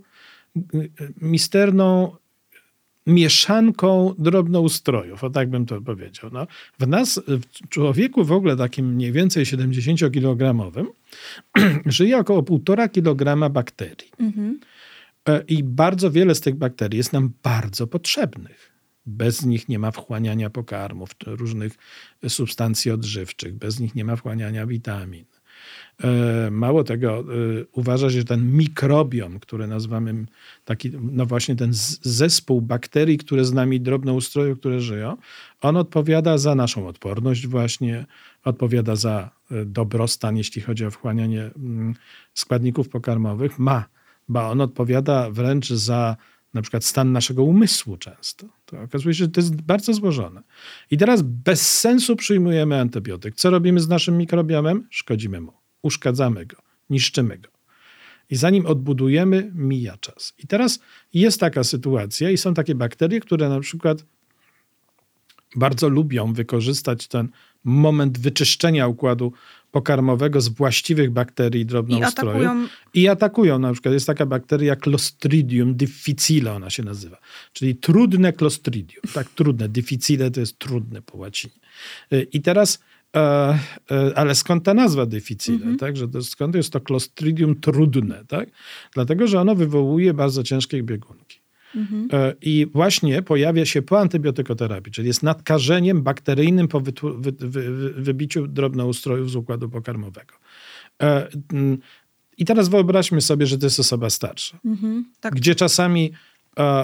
misterną mieszanką drobnoustrojów, o tak bym to powiedział. No, w nas, w człowieku w ogóle takim mniej więcej 70-kilogramowym, żyje około 1,5 kg bakterii. Mhm. E, I bardzo wiele z tych bakterii jest nam bardzo potrzebnych. Bez nich nie ma wchłaniania pokarmów, różnych substancji odżywczych, bez nich nie ma wchłaniania witamin. E, mało tego, e, uważa się, że ten mikrobiom, który nazywamy taki, no właśnie ten zespół bakterii, które z nami, drobnoustroju, które żyją, on odpowiada za naszą odporność właśnie, odpowiada za e, dobrostan, jeśli chodzi o wchłanianie mm, składników pokarmowych. Ma, bo on odpowiada wręcz za na przykład stan naszego umysłu często. To okazuje się, że to jest bardzo złożone. I teraz bez sensu przyjmujemy antybiotyk. Co robimy z naszym mikrobiomem? Szkodzimy mu uszkadzamy go, niszczymy go. I zanim odbudujemy, mija czas. I teraz jest taka sytuacja, i są takie bakterie, które na przykład bardzo lubią wykorzystać ten moment wyczyszczenia układu pokarmowego z właściwych bakterii drobnoustrojów. I atakują... I atakują. Na przykład jest taka bakteria Clostridium difficile ona się nazywa. Czyli trudne Clostridium. Tak, trudne. Difficile to jest trudne po łacinie. I teraz ale skąd ta nazwa deficile? Mhm. Tak? Że to, skąd jest to Clostridium trudne? Tak? Dlatego, że ono wywołuje bardzo ciężkie biegunki. Mhm. E, I właśnie pojawia się po antybiotykoterapii, czyli jest nadkażeniem bakteryjnym po wy, wy, wy, wybiciu drobnoustrojów z układu pokarmowego. I teraz wyobraźmy sobie, że to jest osoba starsza, mhm, tak. gdzie czasami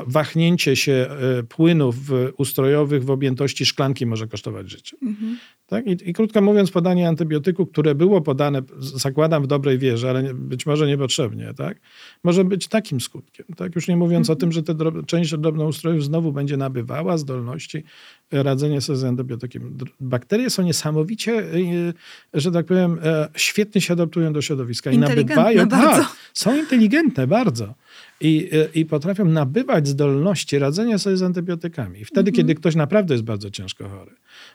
wahnięcie się e, płynów ustrojowych w objętości szklanki może kosztować życie. Mhm. Tak? I, I, krótko mówiąc, podanie antybiotyku, które było podane, zakładam w dobrej wierze, ale być może niepotrzebnie, tak? może być takim skutkiem. Tak? Już nie mówiąc mhm. o tym, że ta drob, część drobnoustrojów znowu będzie nabywała zdolności radzenia sobie z antybiotykiem. Bakterie są niesamowicie, e, że tak powiem, e, świetnie się adaptują do środowiska i nabywają. Bardzo. Tak, są inteligentne bardzo i, i potrafią nabywać zdolności radzenia sobie z antybiotykami. I wtedy, mhm. kiedy ktoś naprawdę jest bardzo ciężko chory,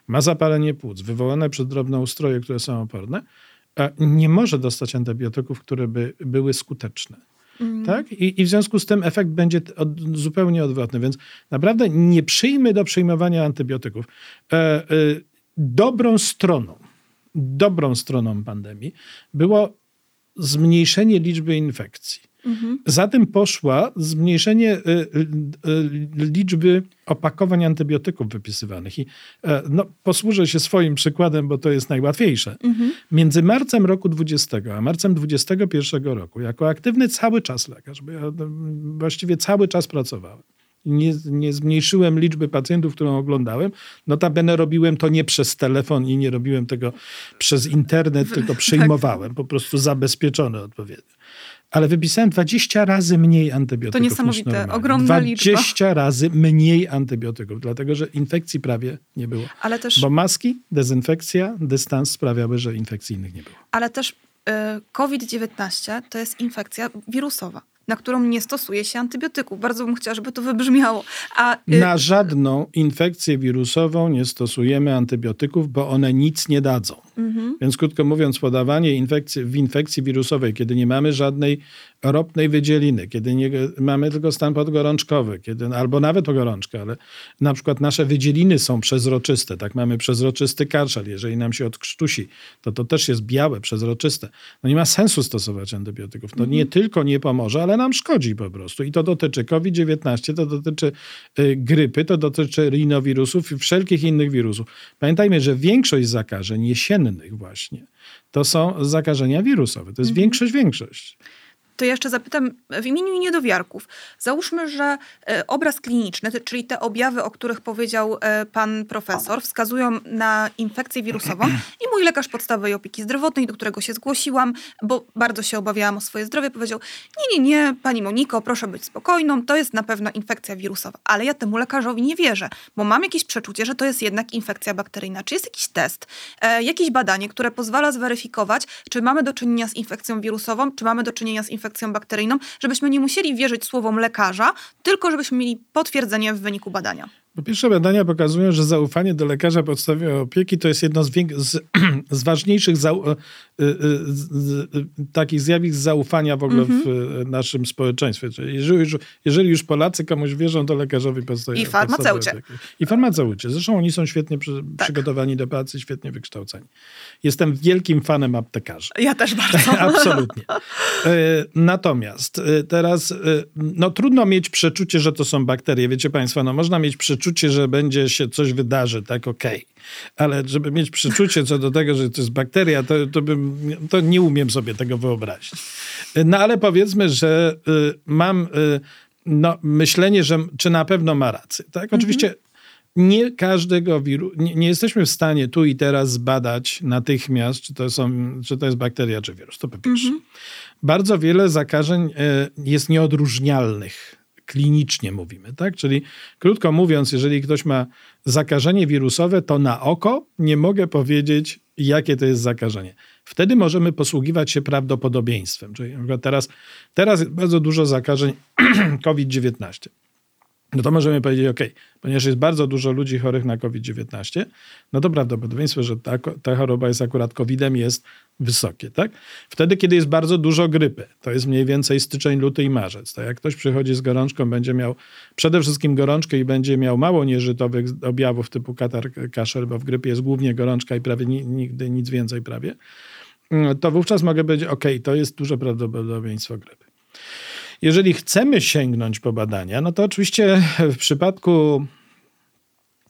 ma zapalenie płuc wywołane przez drobnoustroje, które są oporne, nie może dostać antybiotyków, które by były skuteczne. Mhm. Tak? I, I, w związku z tym efekt będzie od, zupełnie odwrotny. Więc naprawdę nie przyjmy do przyjmowania antybiotyków. E, e, dobrą stroną, dobrą stroną pandemii było zmniejszenie liczby infekcji. Mhm. Za tym poszła zmniejszenie y, y, y, liczby opakowań antybiotyków wypisywanych. I e, no, posłużę się swoim przykładem, bo to jest najłatwiejsze. Mhm. Między marcem roku 20 a marcem 21 roku, jako aktywny cały czas lekarz, bo ja właściwie cały czas pracowałem, nie, nie, zmniejszyłem liczby pacjentów, którą oglądałem. Notabene robiłem to nie przez telefon i nie robiłem tego przez internet, tylko tak. przyjmowałem, po prostu zabezpieczone odpowiednio ale wypisałem 20 razy mniej antybiotyków. To niesamowite, ogromna 20 liczba. 20 razy mniej antybiotyków, dlatego że infekcji prawie nie było. Ale też... Bo maski, dezynfekcja, dystans sprawiały, że infekcji innych nie było. Ale też y, COVID-19 to jest infekcja wirusowa. Na którą nie stosuje się antybiotyków. Bardzo bym chciała, żeby to wybrzmiało. A, y, na żadną infekcję wirusową nie stosujemy antybiotyków, bo one nic nie dadzą. Mhm. Więc krótko mówiąc, podawanie infekcji, w infekcji wirusowej, kiedy nie mamy żadnej ropnej wydzieliny, kiedy nie mamy tylko stan podgorączkowy, kiedy, albo nawet gorączkę, ale na przykład nasze wydzieliny są przezroczyste, tak mamy przezroczysty karszel, jeżeli nam się odkrztusi, to to też jest białe, przezroczyste. No nie ma sensu stosować antybiotyków. To nie mhm. tylko nie pomoże, ale nam szkodzi po prostu. I to dotyczy COVID-19, to dotyczy y, grypy, to dotyczy rinowirusów i wszelkich innych wirusów. Pamiętajmy, że większość zakażeń jesiennych właśnie to są zakażenia wirusowe. To jest mhm. większość, większość to jeszcze zapytam w imieniu niedowiarków. Załóżmy, że e, obraz kliniczny, czyli te objawy, o których powiedział e, pan profesor, wskazują na infekcję wirusową i mój lekarz podstawowej opieki zdrowotnej, do którego się zgłosiłam, bo bardzo się obawiałam o swoje zdrowie, powiedział: Nie, nie, nie, pani Moniko, proszę być spokojną, to jest na pewno infekcja wirusowa. Ale ja temu lekarzowi nie wierzę, bo mam jakieś przeczucie, że to jest jednak infekcja bakteryjna. Czy jest jakiś test, e, jakieś badanie, które pozwala zweryfikować, czy mamy do czynienia z infekcją wirusową, czy mamy do czynienia z infekcją infekcją bakteryjną, żebyśmy nie musieli wierzyć słowom lekarza, tylko żebyśmy mieli potwierdzenie w wyniku badania. Po pierwsze, badania pokazują, że zaufanie do lekarza podstawowej opieki to jest jedno z, z, z ważniejszych zau- y, y, z, takich zjawisk zaufania w ogóle mm-hmm. w mhm. naszym społeczeństwie. Czyli jeżeli, już, jeżeli już Polacy komuś wierzą, to lekarzowi podstawowej I farmaceucie. I farmaceucie. Zresztą oni są świetnie przy, tak. przygotowani do pracy, świetnie wykształceni. Jestem wielkim fanem aptekarzy. Ja też bardzo. Absolutnie. E, natomiast e, teraz, e, no trudno mieć przeczucie, że to są bakterie. Wiecie Państwo, no można mieć przeczucie, przeczucie, że będzie się coś wydarzy, tak okej. Okay. Ale żeby mieć przeczucie co do tego, że to jest bakteria, to, to, bym, to nie umiem sobie tego wyobrazić. No ale powiedzmy, że y, mam y, no, myślenie, że czy na pewno ma rację. Tak? Mhm. Oczywiście nie każdego wirusa, nie, nie, jesteśmy w stanie tu i teraz zbadać natychmiast, czy to, są, czy to jest bakteria, czy wirus. To po pierwsze. Mhm. Bardzo wiele zakażeń y, jest nieodróżnialnych klinicznie mówimy, tak? Czyli krótko mówiąc, jeżeli ktoś ma zakażenie wirusowe, to na oko nie mogę powiedzieć, jakie to jest zakażenie. Wtedy możemy posługiwać się prawdopodobieństwem. Czyli teraz, teraz jest bardzo dużo zakażeń COVID-19 no to możemy powiedzieć, ok, ponieważ jest bardzo dużo ludzi chorych na COVID-19, no to prawdopodobieństwo, że ta, ta choroba jest akurat COVID-em jest wysokie, tak? Wtedy, kiedy jest bardzo dużo grypy, to jest mniej więcej styczeń, luty i marzec, tak? Jak ktoś przychodzi z gorączką, będzie miał przede wszystkim gorączkę i będzie miał mało nieżytowych objawów typu katar, kaszel, bo w grypie jest głównie gorączka i prawie nigdy nic więcej prawie, to wówczas mogę powiedzieć, ok, to jest duże prawdopodobieństwo grypy. Jeżeli chcemy sięgnąć po badania, no to oczywiście w przypadku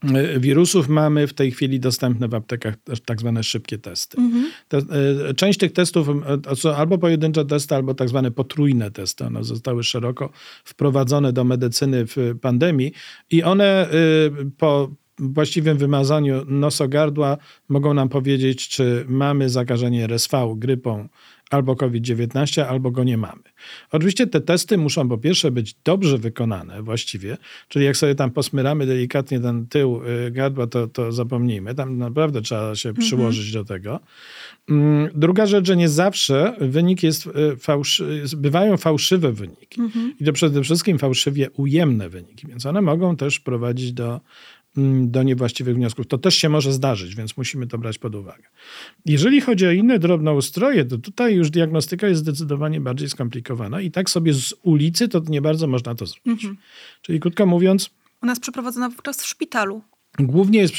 e, wirusów mamy w tej chwili dostępne w aptekach tak zwane szybkie testy. Mhm. Te, e, część tych testów albo pojedyncze testy, albo tak zwane potrójne testy. One zostały szeroko wprowadzone do medycyny w pandemii i one e, po właściwym wymazaniu nosogardła mogą nam powiedzieć, czy mamy zakażenie RSV, grypą, albo COVID-19, albo go nie mamy. Oczywiście te testy muszą po pierwsze być dobrze wykonane właściwie, czyli jak sobie tam posmyramy delikatnie ten tył y, gardła, to, to zapomnijmy. Tam naprawdę trzeba się mhm. przyłożyć do tego. Mm, druga rzecz, że nie zawsze wynik jest y, fałszy, bywają fałszywe wyniki. Mhm. I to przede wszystkim fałszywie ujemne wyniki, więc one mogą też prowadzić do do niewłaściwych wniosków. To też się może zdarzyć, więc musimy to brać pod uwagę. Jeżeli chodzi o inne drobnoustroje, to tutaj już diagnostyka jest zdecydowanie bardziej skomplikowana i tak sobie z ulicy to nie bardzo można to zrobić. Mhm. Czyli krótko mówiąc... Ona jest przeprowadzona wówczas w szpitalu. Głównie jest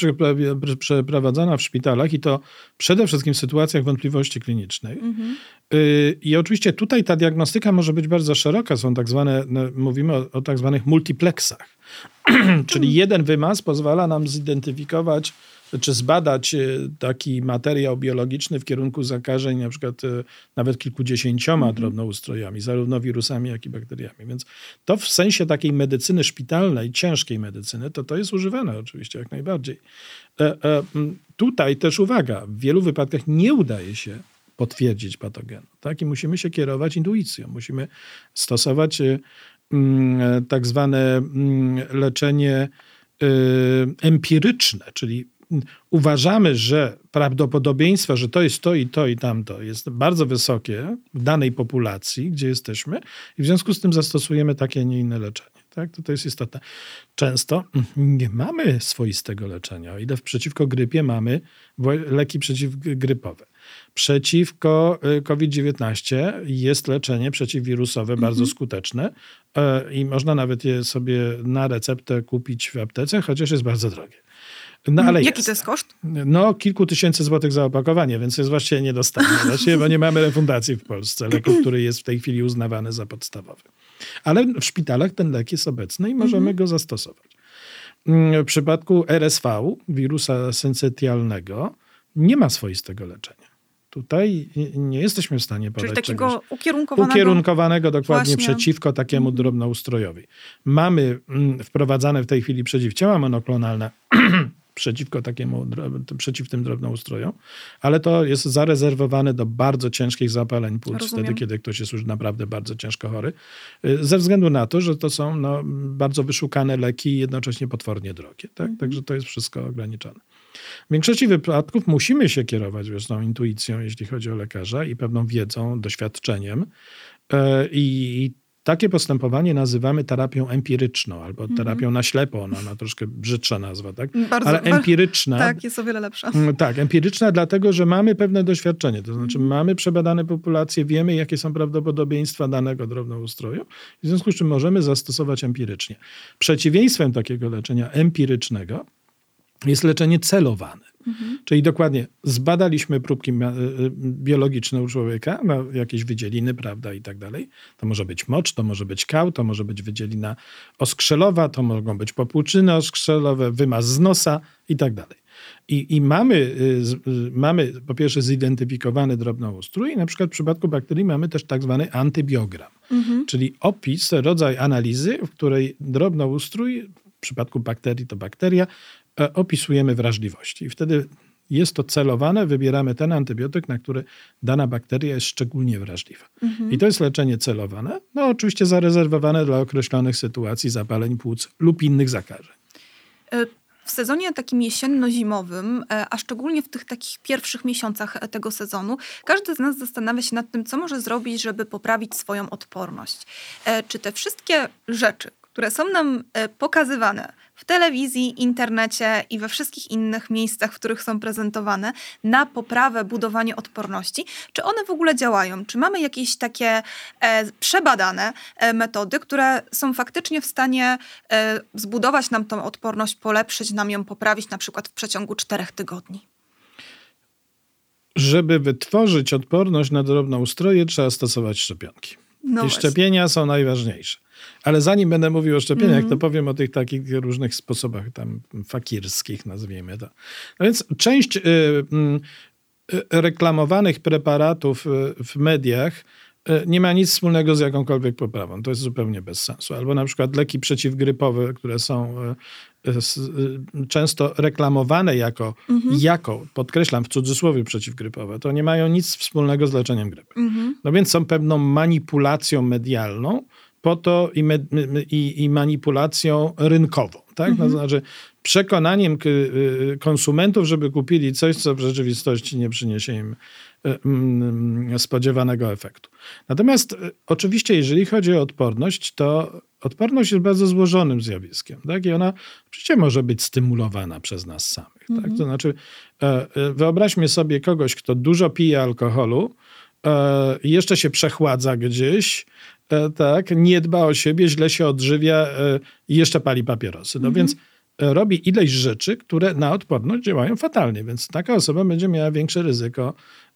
przeprowadzana w szpitalach i to przede wszystkim w sytuacjach wątpliwości klinicznej. Mhm. Y, I oczywiście tutaj ta diagnostyka może być bardzo szeroka. Są tak zwane, no, mówimy o, o tak zwanych multiplexach. Czyli jeden wymaz pozwala nam zidentyfikować czy zbadać e, taki materiał biologiczny w kierunku zakażeń, na przykład e, nawet kilkudziesięcioma mhm. drobnoustrojami, zarówno wirusami, jak i bakteriami. Więc to w sensie takiej medycyny szpitalnej, ciężkiej medycyny, to to jest używane oczywiście jak najbardziej. E, tutaj też uwaga, w wielu wypadkach nie udaje się potwierdzić patogenu. Tak? I musimy się kierować intuicją. Musimy stosować tak zwane leczenie empiryczne, czyli uważamy, że prawdopodobieństwo, że to jest to i to i tamto jest bardzo wysokie w danej populacji, gdzie jesteśmy i w związku z tym zastosujemy takie, a nie inne leczenie. Tak? To, to jest istotne. Często nie mamy swoistego leczenia. O ile przeciwko grypie mamy leki przeciwgrypowe. Przeciwko y, COVID-19 jest leczenie przeciwwirusowe mhm. bardzo skuteczne e, i można nawet je sobie na receptę kupić w aptece, chociaż jest bardzo drogie. No, ale Jaki jest. to jest koszt? No, kilku tysięcy złotych za opakowanie, więc jest właściwie niedostępne. Bo nie mamy refundacji w Polsce leku, który jest w tej chwili uznawany za podstawowy. Ale w szpitalach ten lek jest obecny i możemy mhm. go zastosować. Mm, w przypadku RSV, wirusa syncytialnego, nie ma swoistego leczenia. Tutaj nie jesteśmy w stanie podać Czyli takiego czegoś ukierunkowanego, ukierunkowanego dokładnie właśnie. przeciwko takiemu mhm. drobnoustrojowi. Mamy mm, wprowadzane w tej chwili przeciwciała monoklonalne przeciwko takiemu, przeciw tym drobnoustrojom, ale to jest zarezerwowane do bardzo ciężkich zapaleń płuc, Rozumiem. wtedy, kiedy ktoś jest już naprawdę bardzo ciężko chory, y, ze względu na to, że to są no, bardzo wyszukane leki i jednocześnie potwornie drogie. Tak? Mhm. Także to jest wszystko ograniczone. W większości wypadków musimy się kierować zresztą intuicją, jeśli chodzi o lekarza i pewną wiedzą, doświadczeniem. E, I takie postępowanie nazywamy terapią empiryczną albo terapią mm -hmm. na ślepo. Ona ma troszkę brzydsza nazwa, tak? Bardzo, Ale empiryczna. Tak, jest o wiele lepsza. Mm, tak, empiryczna dlatego, że mamy pewne doświadczenie. To znaczy mm -hmm. mamy przebadane populacje, wiemy jakie są prawdopodobieństwa danego drobnoustroju, w związku z czym możemy zastosować empirycznie. Przeciwieństwem takiego leczenia empirycznego jest leczenie celowane. Mhm. Czyli dokładnie zbadaliśmy próbki y, y, biologiczne u człowieka na jakieś wydzieliny, prawda, i tak dalej. To może być mocz, to może być kał, to może być wydzielina oskrzelowa, to mogą być popłuczyny oskrzelowe, wymaz z nosa i tak dalej. I, I, mamy, y, mamy po pierwsze zidentyfikowany drobnoustrój i na przykład w przypadku bakterii mamy też tak zwany antybiogram, mhm. czyli opis, rodzaj analizy, w której drobnoustrój w przypadku bakterii to bakteria, opisujemy wrażliwości. I wtedy jest to celowane, wybieramy ten antybiotyk, na który dana bakteria jest szczególnie wrażliwa. Mhm. I to jest leczenie celowane, no oczywiście zarezerwowane dla określonych sytuacji zapaleń płuc lub innych zakażeń. E, w sezonie takim jesienno-zimowym, e, a szczególnie w tych takich pierwszych miesiącach tego sezonu, każdy z nas zastanawia się nad tym, co może zrobić, żeby poprawić swoją odporność. Czy te wszystkie rzeczy, które są nam pokazywane w telewizji, internecie i we wszystkich innych miejscach, w których są prezentowane, na poprawę, budowanie odporności. Czy one w ogóle działają? Czy mamy jakieś takie e, przebadane e, metody, które są faktycznie w stanie e, zbudować nam tą odporność, polepszyć nam ją, poprawić na przykład w przeciągu czterech tygodni? Żeby wytworzyć odporność na drobnoustroje, trzeba stosować szczepionki. No I szczepienia są najważniejsze. Ale zanim będę mówił o szczepieniach, mm -hmm. to powiem o tych takich różnych sposobach tam fakirskich, nazwijmy to. No więc część y, y, reklamowanych preparatów y, w mediach y, nie ma nic wspólnego z jakąkolwiek poprawą. To jest zupełnie bez sensu. Albo na przykład leki przeciwgrypowe, które są y, często reklamowane jako, mhm. jako, podkreślam w cudzysłowie przeciwgrypowe, to nie mają nic wspólnego z leczeniem grypy. Mhm. No więc są pewną manipulacją medialną, po to i, me, i, i manipulacją rynkową. Tak? Mhm. To znaczy przekonaniem y, konsumentów, żeby kupili coś, co w rzeczywistości nie przyniesie im y, spodziewanego efektu. Natomiast y, oczywiście, jeżeli chodzi o odporność, to odporność jest bardzo złożonym zjawiskiem. Tak? I ona oczywiście może być stymulowana przez nas samych. Tak? Mhm. Tak? To znaczy, e, e, wyobraźmy sobie kogoś, kto dużo pije alkoholu, e, jeszcze się przechładza gdzieś, tak, nie dba o siebie, źle się odżywia i jeszcze pali papierosy. No mhm. więc robi ileś rzeczy, które na odporność działają fatalnie, więc taka osoba będzie miała większe ryzyko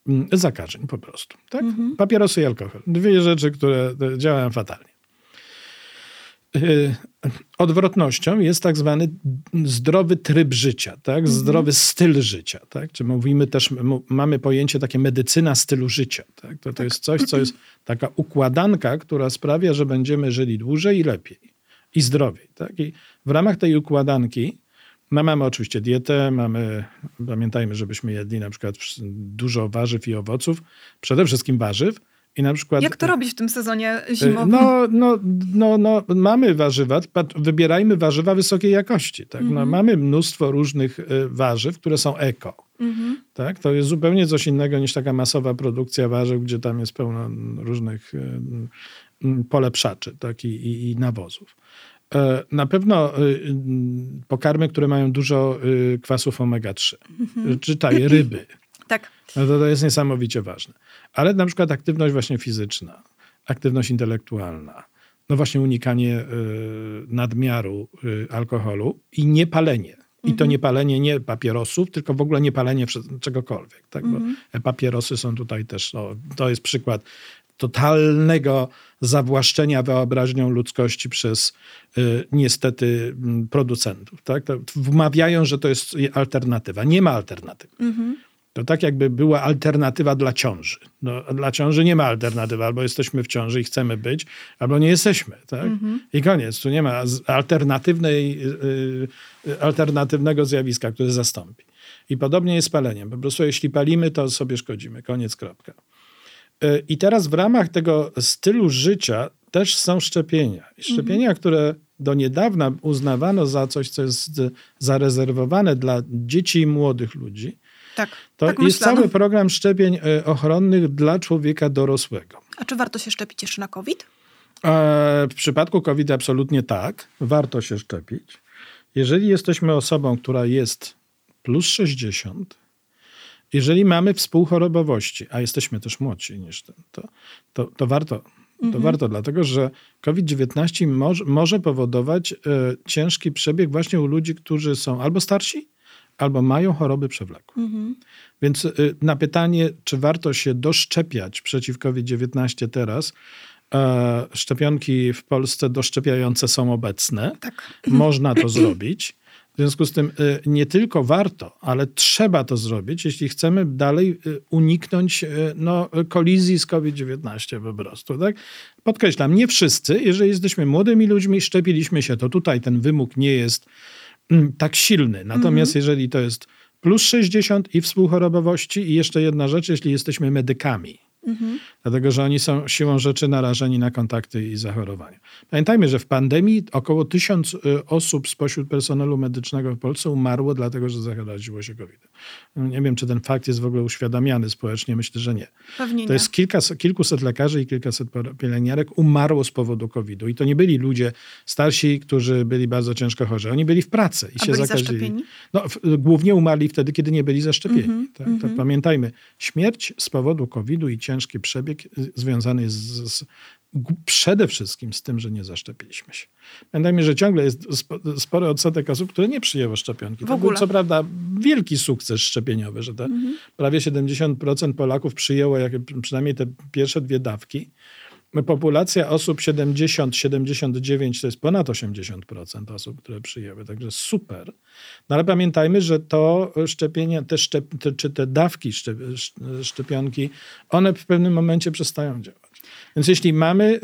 mm, zakażeń po prostu. Tak? Mhm. Papierosy i alkohol. Dwie rzeczy, które działają fatalnie. Y, odwrotnością jest tak zwany zdrowy tryb życia, tak? Mhm. zdrowy styl życia. Tak? Czy mówimy też, mamy pojęcie takie medycyna stylu życia. Tak? To, to tak. jest coś, co jest taka układanka, która sprawia, że będziemy żyli dłużej i lepiej i zdrowiej. Tak? I w ramach tej układanki no mamy oczywiście dietę, mamy, pamiętajmy, żebyśmy jedli na przykład dużo warzyw i owoców, przede wszystkim warzyw, I na przykład, Jak to robić w tym sezonie zimowym? No, no, no, no mamy warzywa, wybierajmy warzywa wysokiej jakości. Tak? No, mamy mnóstwo różnych warzyw, które są eko. Mhm. Tak? To jest zupełnie coś innego niż taka masowa produkcja warzyw, gdzie tam jest pełno różnych polepszaczy tak? I, i, i nawozów. E, na pewno y, y, pokarmy, które mają dużo y, kwasów omega-3, mhm. czytaj ryby. tak. No to, to jest niesamowicie ważne. Ale na przykład aktywność właśnie fizyczna, aktywność intelektualna, no właśnie unikanie nadmiaru alkoholu i niepalenie. I to mhm. nie palenie nie papierosów, tylko w ogóle nie palenie czegokolwiek. Tak? Mhm. papierosy są tutaj też, no, to jest przykład totalnego zawłaszczenia wyobraźnią ludzkości przez y, niestety producentów. Tak? wmawiają, że to jest alternatywa. Nie ma alternatywy. Mhm. To tak jakby była alternatywa dla ciąży. No, dla ciąży nie ma alternatywy. Albo jesteśmy w ciąży i chcemy być, albo nie jesteśmy. Tak? Mhm. I koniec. Tu nie ma alternatywnej, yy, alternatywnego zjawiska, które zastąpi. I podobnie jest z paleniem. Po prostu jeśli palimy, to sobie szkodzimy. Koniec, kropka. I teraz w ramach tego stylu życia też są szczepienia. I szczepienia, mhm. które do niedawna uznawano za coś, co jest zarezerwowane dla dzieci i młodych ludzi. Tak, to tak jest cały program szczepień e, ochronnych dla człowieka dorosłego. A czy warto się szczepić jeszcze na COVID? E, w przypadku COVID absolutnie tak. Warto się szczepić. Jeżeli jesteśmy osobą, która jest plus 60, jeżeli mamy współchorobowości, a jesteśmy też młodsi niż ten, to, to, to warto. To mhm. warto, dlatego że COVID-19 może, może powodować y, ciężki przebieg właśnie u ludzi, którzy są albo starsi, albo mają choroby przewlekłe. Mhm. Więc y, na pytanie, czy warto się doszczepiać przeciw COVID-19 teraz, e, szczepionki w Polsce doszczepiające są obecne. Tak. Można to zrobić. W związku z tym y, nie tylko warto, ale trzeba to zrobić, jeśli chcemy dalej y, uniknąć no, kolizji z COVID-19 po prostu. Tak? Podkreślam, nie wszyscy, jeżeli jesteśmy młodymi ludźmi, szczepiliśmy się, to tutaj ten wymóg nie jest tak silny. Natomiast mhm. jeżeli to jest plus 60 i współchorobowości i jeszcze jedna rzecz, jeśli jesteśmy medykami, Mhm. Dlatego, że oni są siłą rzeczy narażeni na kontakty i zachorowania. Pamiętajmy, że w pandemii około tysiąc y, osób spośród personelu medycznego w Polsce umarło, dlatego że zaraziło się COVID. Nie wiem, czy ten fakt jest w ogóle uświadamiany społecznie. Myślę, że nie. Pewnie to jest kilka, kilkuset lekarzy i kilkaset pielęgniarek umarło z powodu COVID-u. I to nie byli ludzie starsi, którzy byli bardzo ciężko chorzy. Oni byli w pracy i A się byli zakazili. Zaszczepieni? No, głównie umarli wtedy, kiedy nie byli zaszczepieni. -hmm, tak, tak, pamiętajmy, śmierć z powodu COVID-u i ciężki przebieg y, związany jest z, z przede wszystkim z tym, że nie zaszczepiliśmy się. Pamiętajmy, że ciągle jest spory odsetek osób, które nie przyjęły szczepionki. W to ogóle. był co prawda wielki sukces szczepieniowy, że te mhm. prawie 70% Polaków przyjęło jak, przynajmniej te pierwsze dwie dawki. Populacja osób 70-79 to jest ponad 80% osób, które przyjęły, także super. No ale pamiętajmy, że to szczepienie, te szczep, czy te dawki szczep, szczepionki, one w pewnym momencie przestają działać. Więc jeśli mamy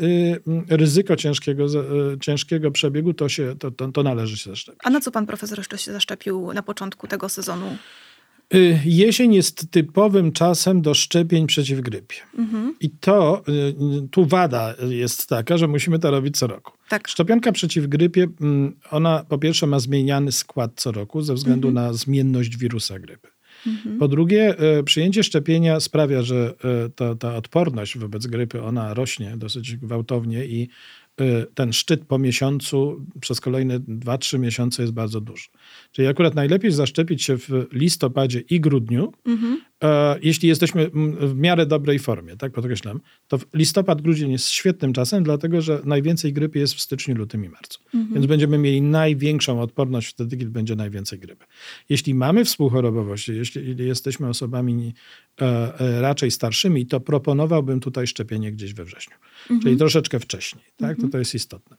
y, ryzyko ciężkiego, y, ciężkiego przebiegu, to, się, to, to, to należy się zaszczepić. A na co pan profesor jeszcze się zaszczepił na początku tego sezonu? Y, jesień jest typowym czasem do szczepień przeciw grypie. Mhm. I to, tu wada jest taka, że musimy to robić co roku. Tak. Szczepionka przeciw grypie, mm, ona po pierwsze ma zmieniany skład co roku ze względu mhm. na zmienność wirusa grypy. Mhm. Po drugie, e, przyjęcie szczepienia sprawia, że ta, ta odporność wobec grypy, ona rośnie dosyć gwałtownie i ten szczyt po miesiącu przez kolejne 2-3 miesiące jest bardzo duży. Czyli akurat najlepiej zaszczepić się w listopadzie i grudniu, mhm. e, jeśli jesteśmy w miarę dobrej formie, tak podkreślam, to listopad, grudzień jest świetnym czasem, dlatego że najwięcej grypy jest w styczniu, lutym i marcu. Mhm. Więc będziemy mieli największą odporność wtedy, kiedy będzie najwięcej grypy. Jeśli mamy współchorobowość, jeśli jesteśmy osobami e, e, raczej starszymi, to proponowałbym tutaj szczepienie gdzieś we wrześniu, mhm. czyli troszeczkę wcześniej. Tak? To, to jest istotne.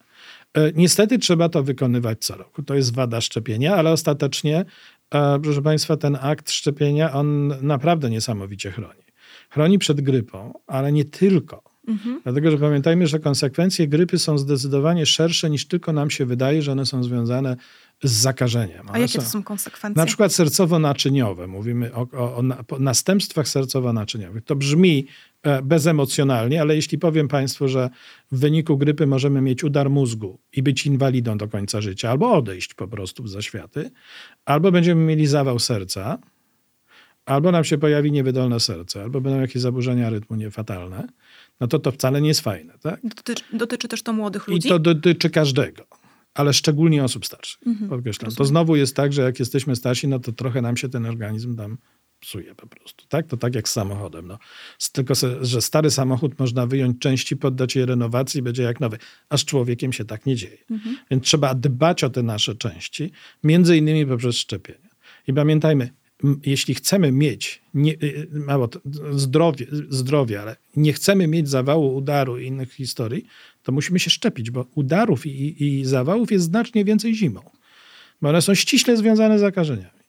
E, niestety trzeba to wykonywać co roku. To jest wada szczepienia, ale ostatecznie, e, proszę Państwa, ten akt szczepienia, on naprawdę niesamowicie chroni. Chroni przed grypą, ale nie tylko. Mhm. Dlatego, że pamiętajmy, że konsekwencje grypy są zdecydowanie szersze niż tylko nam się wydaje, że one są związane z zakażeniem. A jakie to są konsekwencje? Na przykład sercowo-naczyniowe. Mówimy o, o, o następstwach sercowo-naczyniowych. To brzmi e, bezemocjonalnie, ale jeśli powiem Państwu, że w wyniku grypy możemy mieć udar mózgu i być inwalidą do końca życia, albo odejść po prostu w zaświaty, albo będziemy mieli zawał serca, albo nam się pojawi niewydolne serce, albo będą jakieś zaburzenia rytmu niefatalne, no to to wcale nie jest fajne. Tak? Dotyczy, dotyczy też to młodych ludzi? I to dotyczy każdego ale szczególnie osób starszych. Mhm, podkreślam. To znowu jest tak, że jak jesteśmy starsi, no to trochę nam się ten organizm tam psuje po prostu. Tak? To tak jak z samochodem. No. Tylko, że stary samochód można wyjąć części, poddać je renowacji i będzie jak nowy. A z człowiekiem się tak nie dzieje. Mhm. Więc trzeba dbać o te nasze części, między innymi poprzez szczepienia. I pamiętajmy, jeśli chcemy mieć nie, y, mało, zdrowie, zdrowie, ale nie chcemy mieć zawału, udaru i innych historii, to musimy się szczepić, bo udarów i, i zawałów jest znacznie więcej zimą, bo one są ściśle związane z zakażeniami.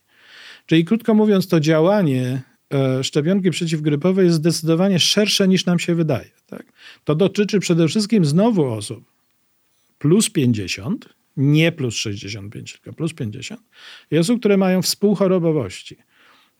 Czyli krótko mówiąc, to działanie e, szczepionki przeciwgrypowej jest zdecydowanie szersze niż nam się wydaje. Tak? To dotyczy przede wszystkim znowu osób plus 50, nie plus 65, tylko plus 50 i osób, które mają współchorobowości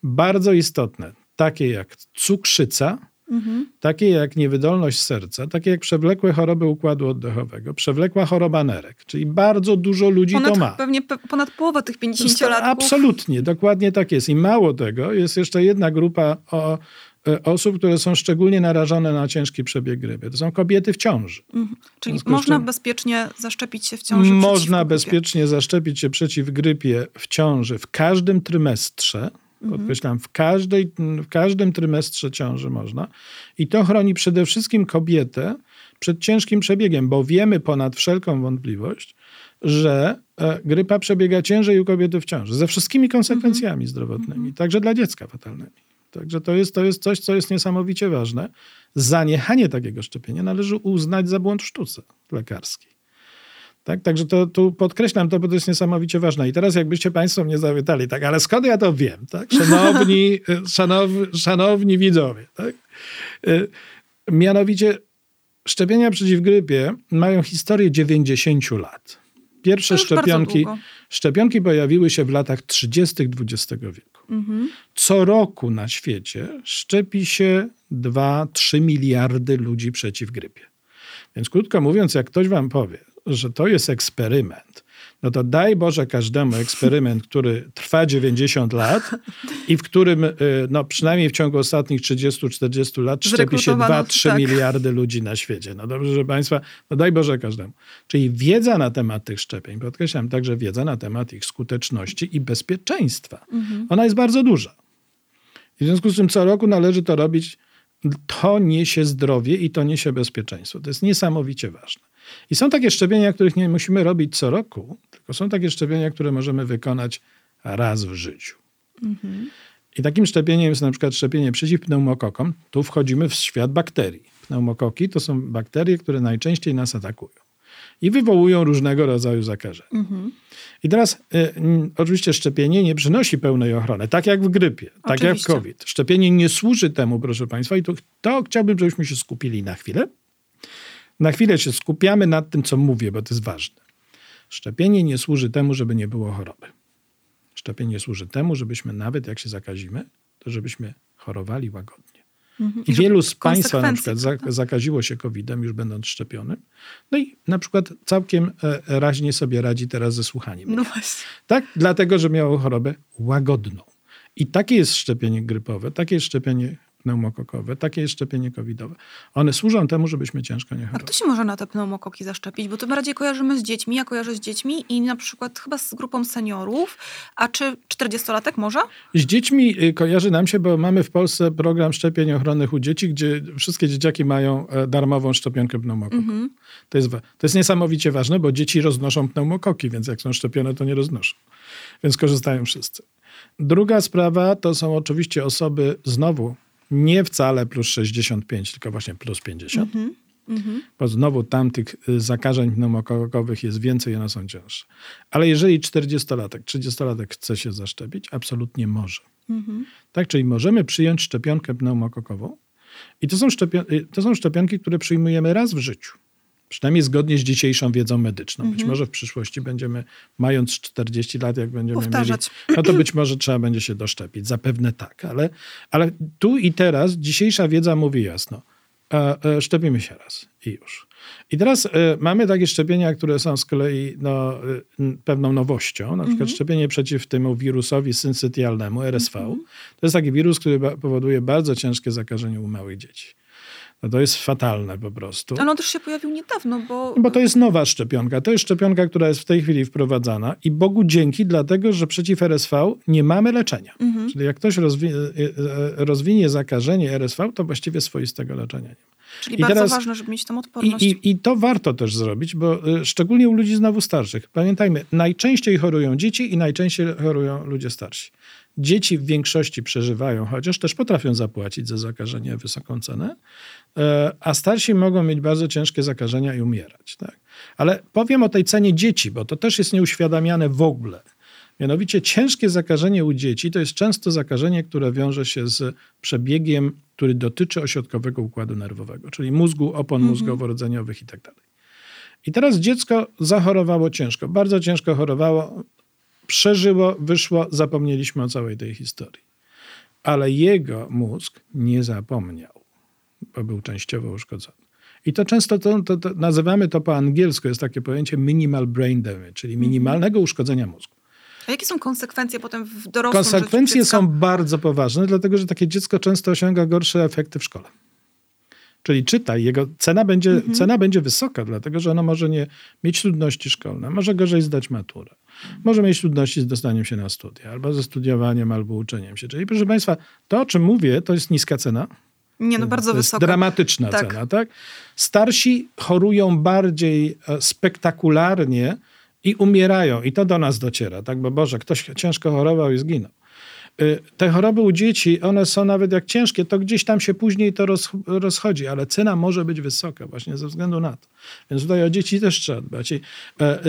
bardzo istotne, takie jak cukrzyca, mhm. takie jak niewydolność serca, takie jak przewlekłe choroby układu oddechowego, przewlekła choroba nerek, czyli bardzo dużo ludzi ponad, to ma. Pewnie ponad połowa tych 50-latków. Absolutnie, dokładnie tak jest. I mało tego, jest jeszcze jedna grupa o, osób, które są szczególnie narażone na ciężki przebieg grypy. To są kobiety w ciąży. Mhm. Czyli można czym, bezpiecznie zaszczepić się w ciąży? Można bezpiecznie zaszczepić się przeciw grypie w ciąży w każdym trymestrze Mhm. Podkreślam, w, każdej, w każdym trymestrze ciąży można. I to chroni przede wszystkim kobietę przed ciężkim przebiegiem, bo wiemy ponad wszelką wątpliwość, że e, grypa przebiega ciężej u kobiety w ciąży, ze wszystkimi konsekwencjami mhm. zdrowotnymi, mhm. także dla dziecka fatalnymi. Także to jest, to jest coś, co jest niesamowicie ważne. Zaniechanie takiego szczepienia należy uznać za błąd w sztuce lekarskiej. Tak? Także to tu podkreślam to, bo to jest niesamowicie ważne. I teraz jakbyście Państwo mnie zapytali, tak, ale skąd ja to wiem? Tak? Szanowni, szanowni, szanowni widzowie. Tak? Y, mianowicie szczepienia przeciw grypie mają historię 90 lat. Pierwsze szczepionki, szczepionki pojawiły się w latach 30. XX wieku. Mhm. Co roku na świecie szczepi się 2-3 miliardy ludzi przeciw grypie. Więc krótko mówiąc, jak ktoś wam powie, że to jest eksperyment, no to daj Boże każdemu eksperyment, który trwa 90 lat i w którym y, no, przynajmniej w ciągu ostatnich 30-40 lat szczepi się 2-3 tak. miliardy ludzi na świecie. No dobrze, że Państwa, no daj Boże każdemu. Czyli wiedza na temat tych szczepień, podkreślam także wiedza na temat ich skuteczności i bezpieczeństwa. Mhm. Ona jest bardzo duża. w związku z tym co roku należy to robić. To niesie zdrowie i to niesie bezpieczeństwo. To jest niesamowicie ważne. I są takie szczepienia, których nie musimy robić co roku, tylko są takie szczepienia, które możemy wykonać raz w życiu. Mhm. I takim szczepieniem jest na przykład szczepienie przeciw pneumokokom. Tu wchodzimy w świat bakterii. Pneumokoki to są bakterie, które najczęściej nas atakują i wywołują różnego rodzaju zakażenia. Mhm. I teraz y, oczywiście szczepienie nie przynosi pełnej ochrony, tak jak w grypie, oczywiście. tak jak w COVID. Szczepienie nie służy temu, proszę Państwa, i to, to chciałbym, żebyśmy się skupili na chwilę na chwilę się skupiamy nad tym, co mówię, bo to jest ważne. Szczepienie nie służy temu, żeby nie było choroby. Szczepienie służy temu, żebyśmy nawet jak się zakazimy, to żebyśmy chorowali łagodnie. Mhm. I wielu z Państwa na przykład zakaziło się COVID-em, już będąc szczepionym. No i na przykład całkiem e, raźnie sobie radzi teraz ze słuchaniem. No właśnie. Tak? Dlatego, że miało chorobę łagodną. I takie jest szczepienie grypowe, takie jest szczepienie pneumokokowe, takie jest szczepienie covidowe. One służą temu, żebyśmy ciężko nie chorowali. A kto się może na te pneumokoki zaszczepić? Bo to bardziej kojarzymy z dziećmi, ja kojarzę z dziećmi i na przykład chyba z grupą seniorów. A czy 40-latek może? Z dziećmi y, kojarzy nam się, bo mamy w Polsce program szczepień ochronnych u dzieci, gdzie wszystkie dzieciaki mają e, darmową szczepionkę pneumokoku. Mhm. To, jest, to jest niesamowicie ważne, bo dzieci roznoszą pneumokoki, więc jak są szczepione, to nie roznoszą. Więc korzystają wszyscy. Druga sprawa to są oczywiście osoby, znowu nie wcale plus 65, tylko właśnie plus 50. Mm -hmm. Bo znowu tam tych y, zakażeń pneumokokowych jest więcej one są cięższe. Ale jeżeli 40-latek, 30-latek chce się zaszczepić, absolutnie może. -hmm. Tak, czyli możemy przyjąć szczepionkę pneumokokową i to są, y, to są szczepionki, które przyjmujemy raz w życiu. Przynajmniej zgodnie z dzisiejszą wiedzą medyczną. Być mhm. może w przyszłości będziemy, mając 40 lat, jak będziemy Powtarzać. mieli, no to być może trzeba będzie się doszczepić. Zapewne tak, ale, ale tu i teraz dzisiejsza wiedza mówi jasno. E, e, szczepimy się raz i już. I teraz e, mamy takie szczepienia, które są z kolei no, pewną nowością. Na przykład -hmm. szczepienie przeciw temu wirusowi syncytialnemu, RSV. -hmm. To jest taki wirus, który powoduje bardzo ciężkie zakażenie u małych dzieci. No to jest fatalne po prostu. Ale on też się pojawił niedawno, bo... Bo to jest nowa szczepionka. To jest szczepionka, która jest w tej chwili wprowadzana i Bogu dzięki, dlatego że przeciw RSV nie mamy leczenia. Mhm. Czyli jak ktoś rozwi e, e, rozwinie zakażenie RSV, to właściwie swoistego leczenia nie ma. Czyli I bardzo teraz, ważne, żeby mieć tą odporność. I, i, I, to warto też zrobić, bo e, szczególnie u ludzi znowu starszych. Pamiętajmy, najczęściej chorują dzieci i najczęściej chorują ludzie starsi. Dzieci w większości przeżywają, chociaż też potrafią zapłacić za zakażenie wysoką cenę, e, a starsi mogą mieć bardzo ciężkie zakażenia i umierać. Tak? Ale powiem o tej cenie dzieci, bo to też jest nieuświadamiane w ogóle. Mianowicie ciężkie zakażenie u dzieci to jest często zakażenie, które wiąże się z przebiegiem, który dotyczy ośrodkowego układu nerwowego, czyli mózgu, opon mhm. mózgowo-rodzeniowych itd. Tak I teraz dziecko zachorowało ciężko, bardzo ciężko chorowało, przeżyło, wyszło, zapomnieliśmy o całej tej historii. Ale jego mózg nie zapomniał, bo był częściowo uszkodzony. I to często to, to, to nazywamy to po angielsku, jest takie pojęcie minimal brain damage, czyli mhm. minimalnego uszkodzenia mózgu. A jakie są konsekwencje potem w dorosłym Konsekwencje są bardzo poważne, dlatego że takie dziecko często osiąga gorsze efekty w szkole. Czyli czytaj, jego cena będzie, mhm. cena będzie wysoka, dlatego że ono może nie mieć trudności szkolne, może gorzej zdać maturę, może mieć trudności z dostaniem się na studia, albo ze studiowaniem, albo uczeniem się. Czyli proszę Państwa, to o czym mówię, to jest niska cena. Nie, no bardzo to jest dramatyczna tak. cena, tak? Starsi chorują bardziej e, spektakularnie i umierają. I to do nas dociera, tak? Bo Boże, ktoś ciężko chorował i zginął. Y, te choroby u dzieci, one są nawet jak ciężkie, to gdzieś tam się później to roz, rozchodzi, ale cena może być wysoka właśnie ze względu na to. Więc tutaj o dzieci też trzeba dbać. I, e, e,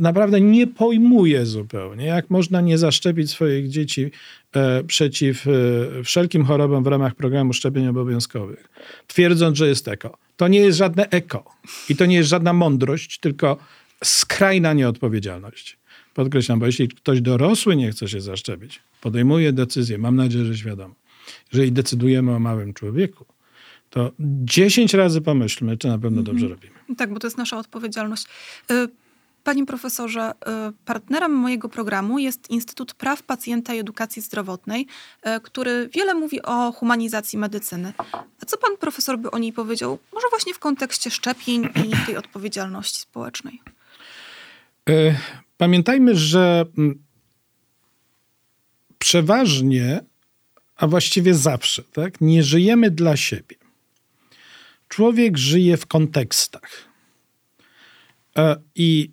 naprawdę nie pojmuję zupełnie, jak można nie zaszczepić swoich dzieci e, przeciw e, wszelkim chorobom w ramach programu szczepień obowiązkowych, twierdząc, że jest eko. To nie jest żadne eko i to nie jest żadna mądrość, tylko skrajna nieodpowiedzialność. Podkreślam, bo jeśli ktoś dorosły nie chce się zaszczepić, podejmuje decyzję, mam nadzieję, że świadomo, jeżeli decydujemy o małym człowieku, to 10 razy pomyślmy, czy na pewno mhm. dobrze robimy. Tak, bo to jest nasza odpowiedzialność. Y, panie profesorze, y, partnerem mojego programu jest Instytut Praw Pacjenta i Edukacji Zdrowotnej, y, który wiele mówi o humanizacji medycyny. A co pan profesor by o niej powiedział? Może właśnie w kontekście szczepień i tej odpowiedzialności społecznej. Pamiętajmy, że mm, przeważnie, a właściwie zawsze, tak, nie żyjemy dla siebie. Człowiek żyje w kontekstach. E, I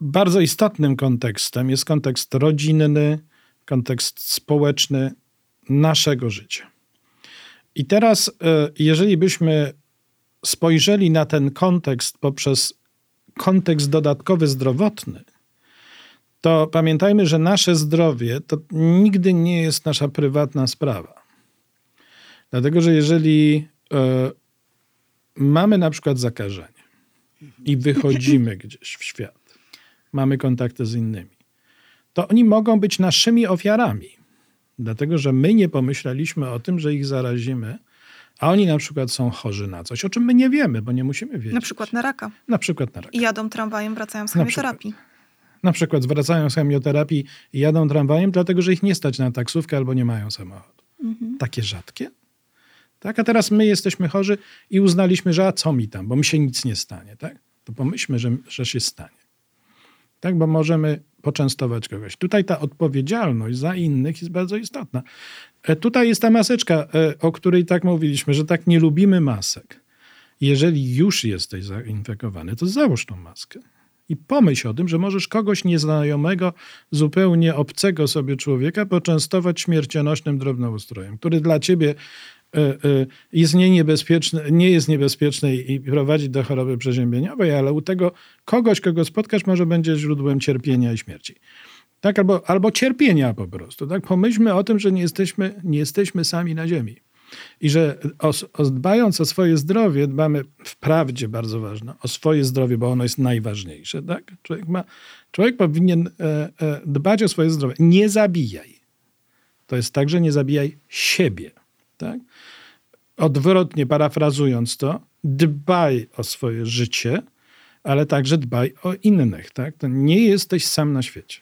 bardzo istotnym kontekstem jest kontekst rodzinny, kontekst społeczny naszego życia. I teraz, e, jeżeli byśmy spojrzeli na ten kontekst poprzez kontekst dodatkowy zdrowotny, to pamiętajmy, że nasze zdrowie to nigdy nie jest nasza prywatna sprawa. Dlatego, że jeżeli e, mamy na przykład zakażenie i wychodzimy gdzieś w świat, mamy kontakty z innymi, to oni mogą być naszymi ofiarami. Dlatego, że my nie pomyśleliśmy o tym, że ich zarazimy, a oni na przykład są chorzy na coś, o czym my nie wiemy, bo nie musimy wiedzieć. Na przykład na raka. Na przykład na raka. I jadą tramwajem, wracają z chemioterapii na przykład zwracają z chemioterapii i jadą tramwajem, dlatego że ich nie stać na taksówkę albo nie mają samochodu. Mhm. Takie rzadkie. Tak, a teraz my jesteśmy chorzy i uznaliśmy, że a co mi tam, bo mi się nic nie stanie, tak? To pomyślmy, że, że się stanie. Tak, bo możemy poczęstować kogoś. Tutaj ta odpowiedzialność za innych jest bardzo istotna. E, tutaj jest ta maseczka, e, o której tak mówiliśmy, że tak nie lubimy masek. Jeżeli już jesteś zainfekowany, to załóż tą maskę i pomyśl o tym, że możesz kogoś nieznajomego, zupełnie obcego sobie człowieka poczęstować śmiercionośnym drobnoustrojem, który dla ciebie e, e, jest nie, niebezpieczny, nie jest niebezpieczny i prowadzi do choroby przeziębieniowej, ale u tego kogoś, kogo spotkasz, może będzie źródłem cierpienia i śmierci. Tak, albo, albo cierpienia po prostu. Tak? Pomyślmy o tym, że nie jesteśmy, nie jesteśmy sami na ziemi. I że o, o, dbając o swoje zdrowie, dbamy wprawdzie bardzo ważne o swoje zdrowie, bo ono jest najważniejsze. Tak? Człowiek, ma, człowiek powinien e, e, dbać o swoje zdrowie. Nie zabijaj. To jest tak, że nie zabijaj siebie. Tak? Odwrotnie parafrazując to, dbaj o swoje życie, ale także dbaj o innych. Tak? To nie jesteś sam na świecie.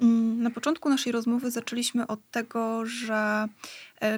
Mm, na początku naszej rozmowy zaczęliśmy od tego, że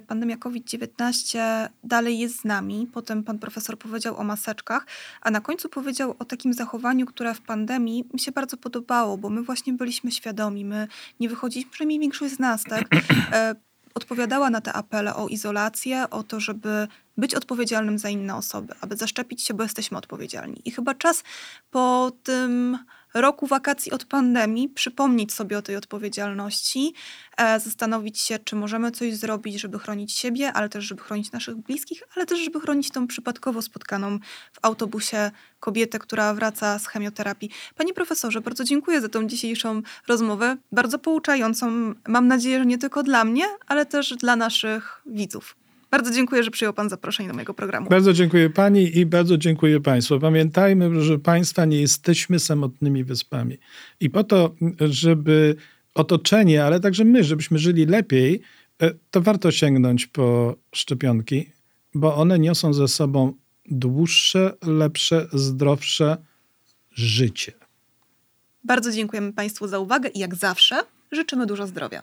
pandemia COVID-19 dalej jest z nami. Potem pan profesor powiedział o maseczkach, a na końcu powiedział o takim zachowaniu, które w pandemii mi się bardzo podobało, bo my właśnie byliśmy świadomi, my nie wychodziliśmy, przynajmniej większość z nas, tak, e, odpowiadała na te apele o izolację, o to, żeby być odpowiedzialnym za inne osoby, aby zaszczepić się, bo jesteśmy odpowiedzialni. I chyba czas po tym roku wakacji od pandemii przypomnieć sobie o tej odpowiedzialności, e, zastanowić się, czy możemy coś zrobić, żeby chronić siebie, ale też, żeby chronić naszych bliskich, ale też, żeby chronić tą przypadkowo spotkaną w autobusie kobietę, która wraca z chemioterapii. Panie profesorze, bardzo dziękuję za tą dzisiejszą rozmowę, bardzo pouczającą. Mam nadzieję, że nie tylko dla mnie, ale też dla naszych widzów. Bardzo dziękuję, że przyjął Pan zaproszenie do mojego programu. Bardzo dziękuję Pani i bardzo dziękuję Państwu. Pamiętajmy, że Państwa nie jesteśmy samotnymi wyspami. I po to, żeby otoczenie, ale także my, żebyśmy żyli lepiej, e, to warto sięgnąć po szczepionki, bo one niosą ze sobą dłuższe, lepsze, zdrowsze życie. Bardzo dziękujemy Państwu za uwagę i jak zawsze życzymy dużo zdrowia.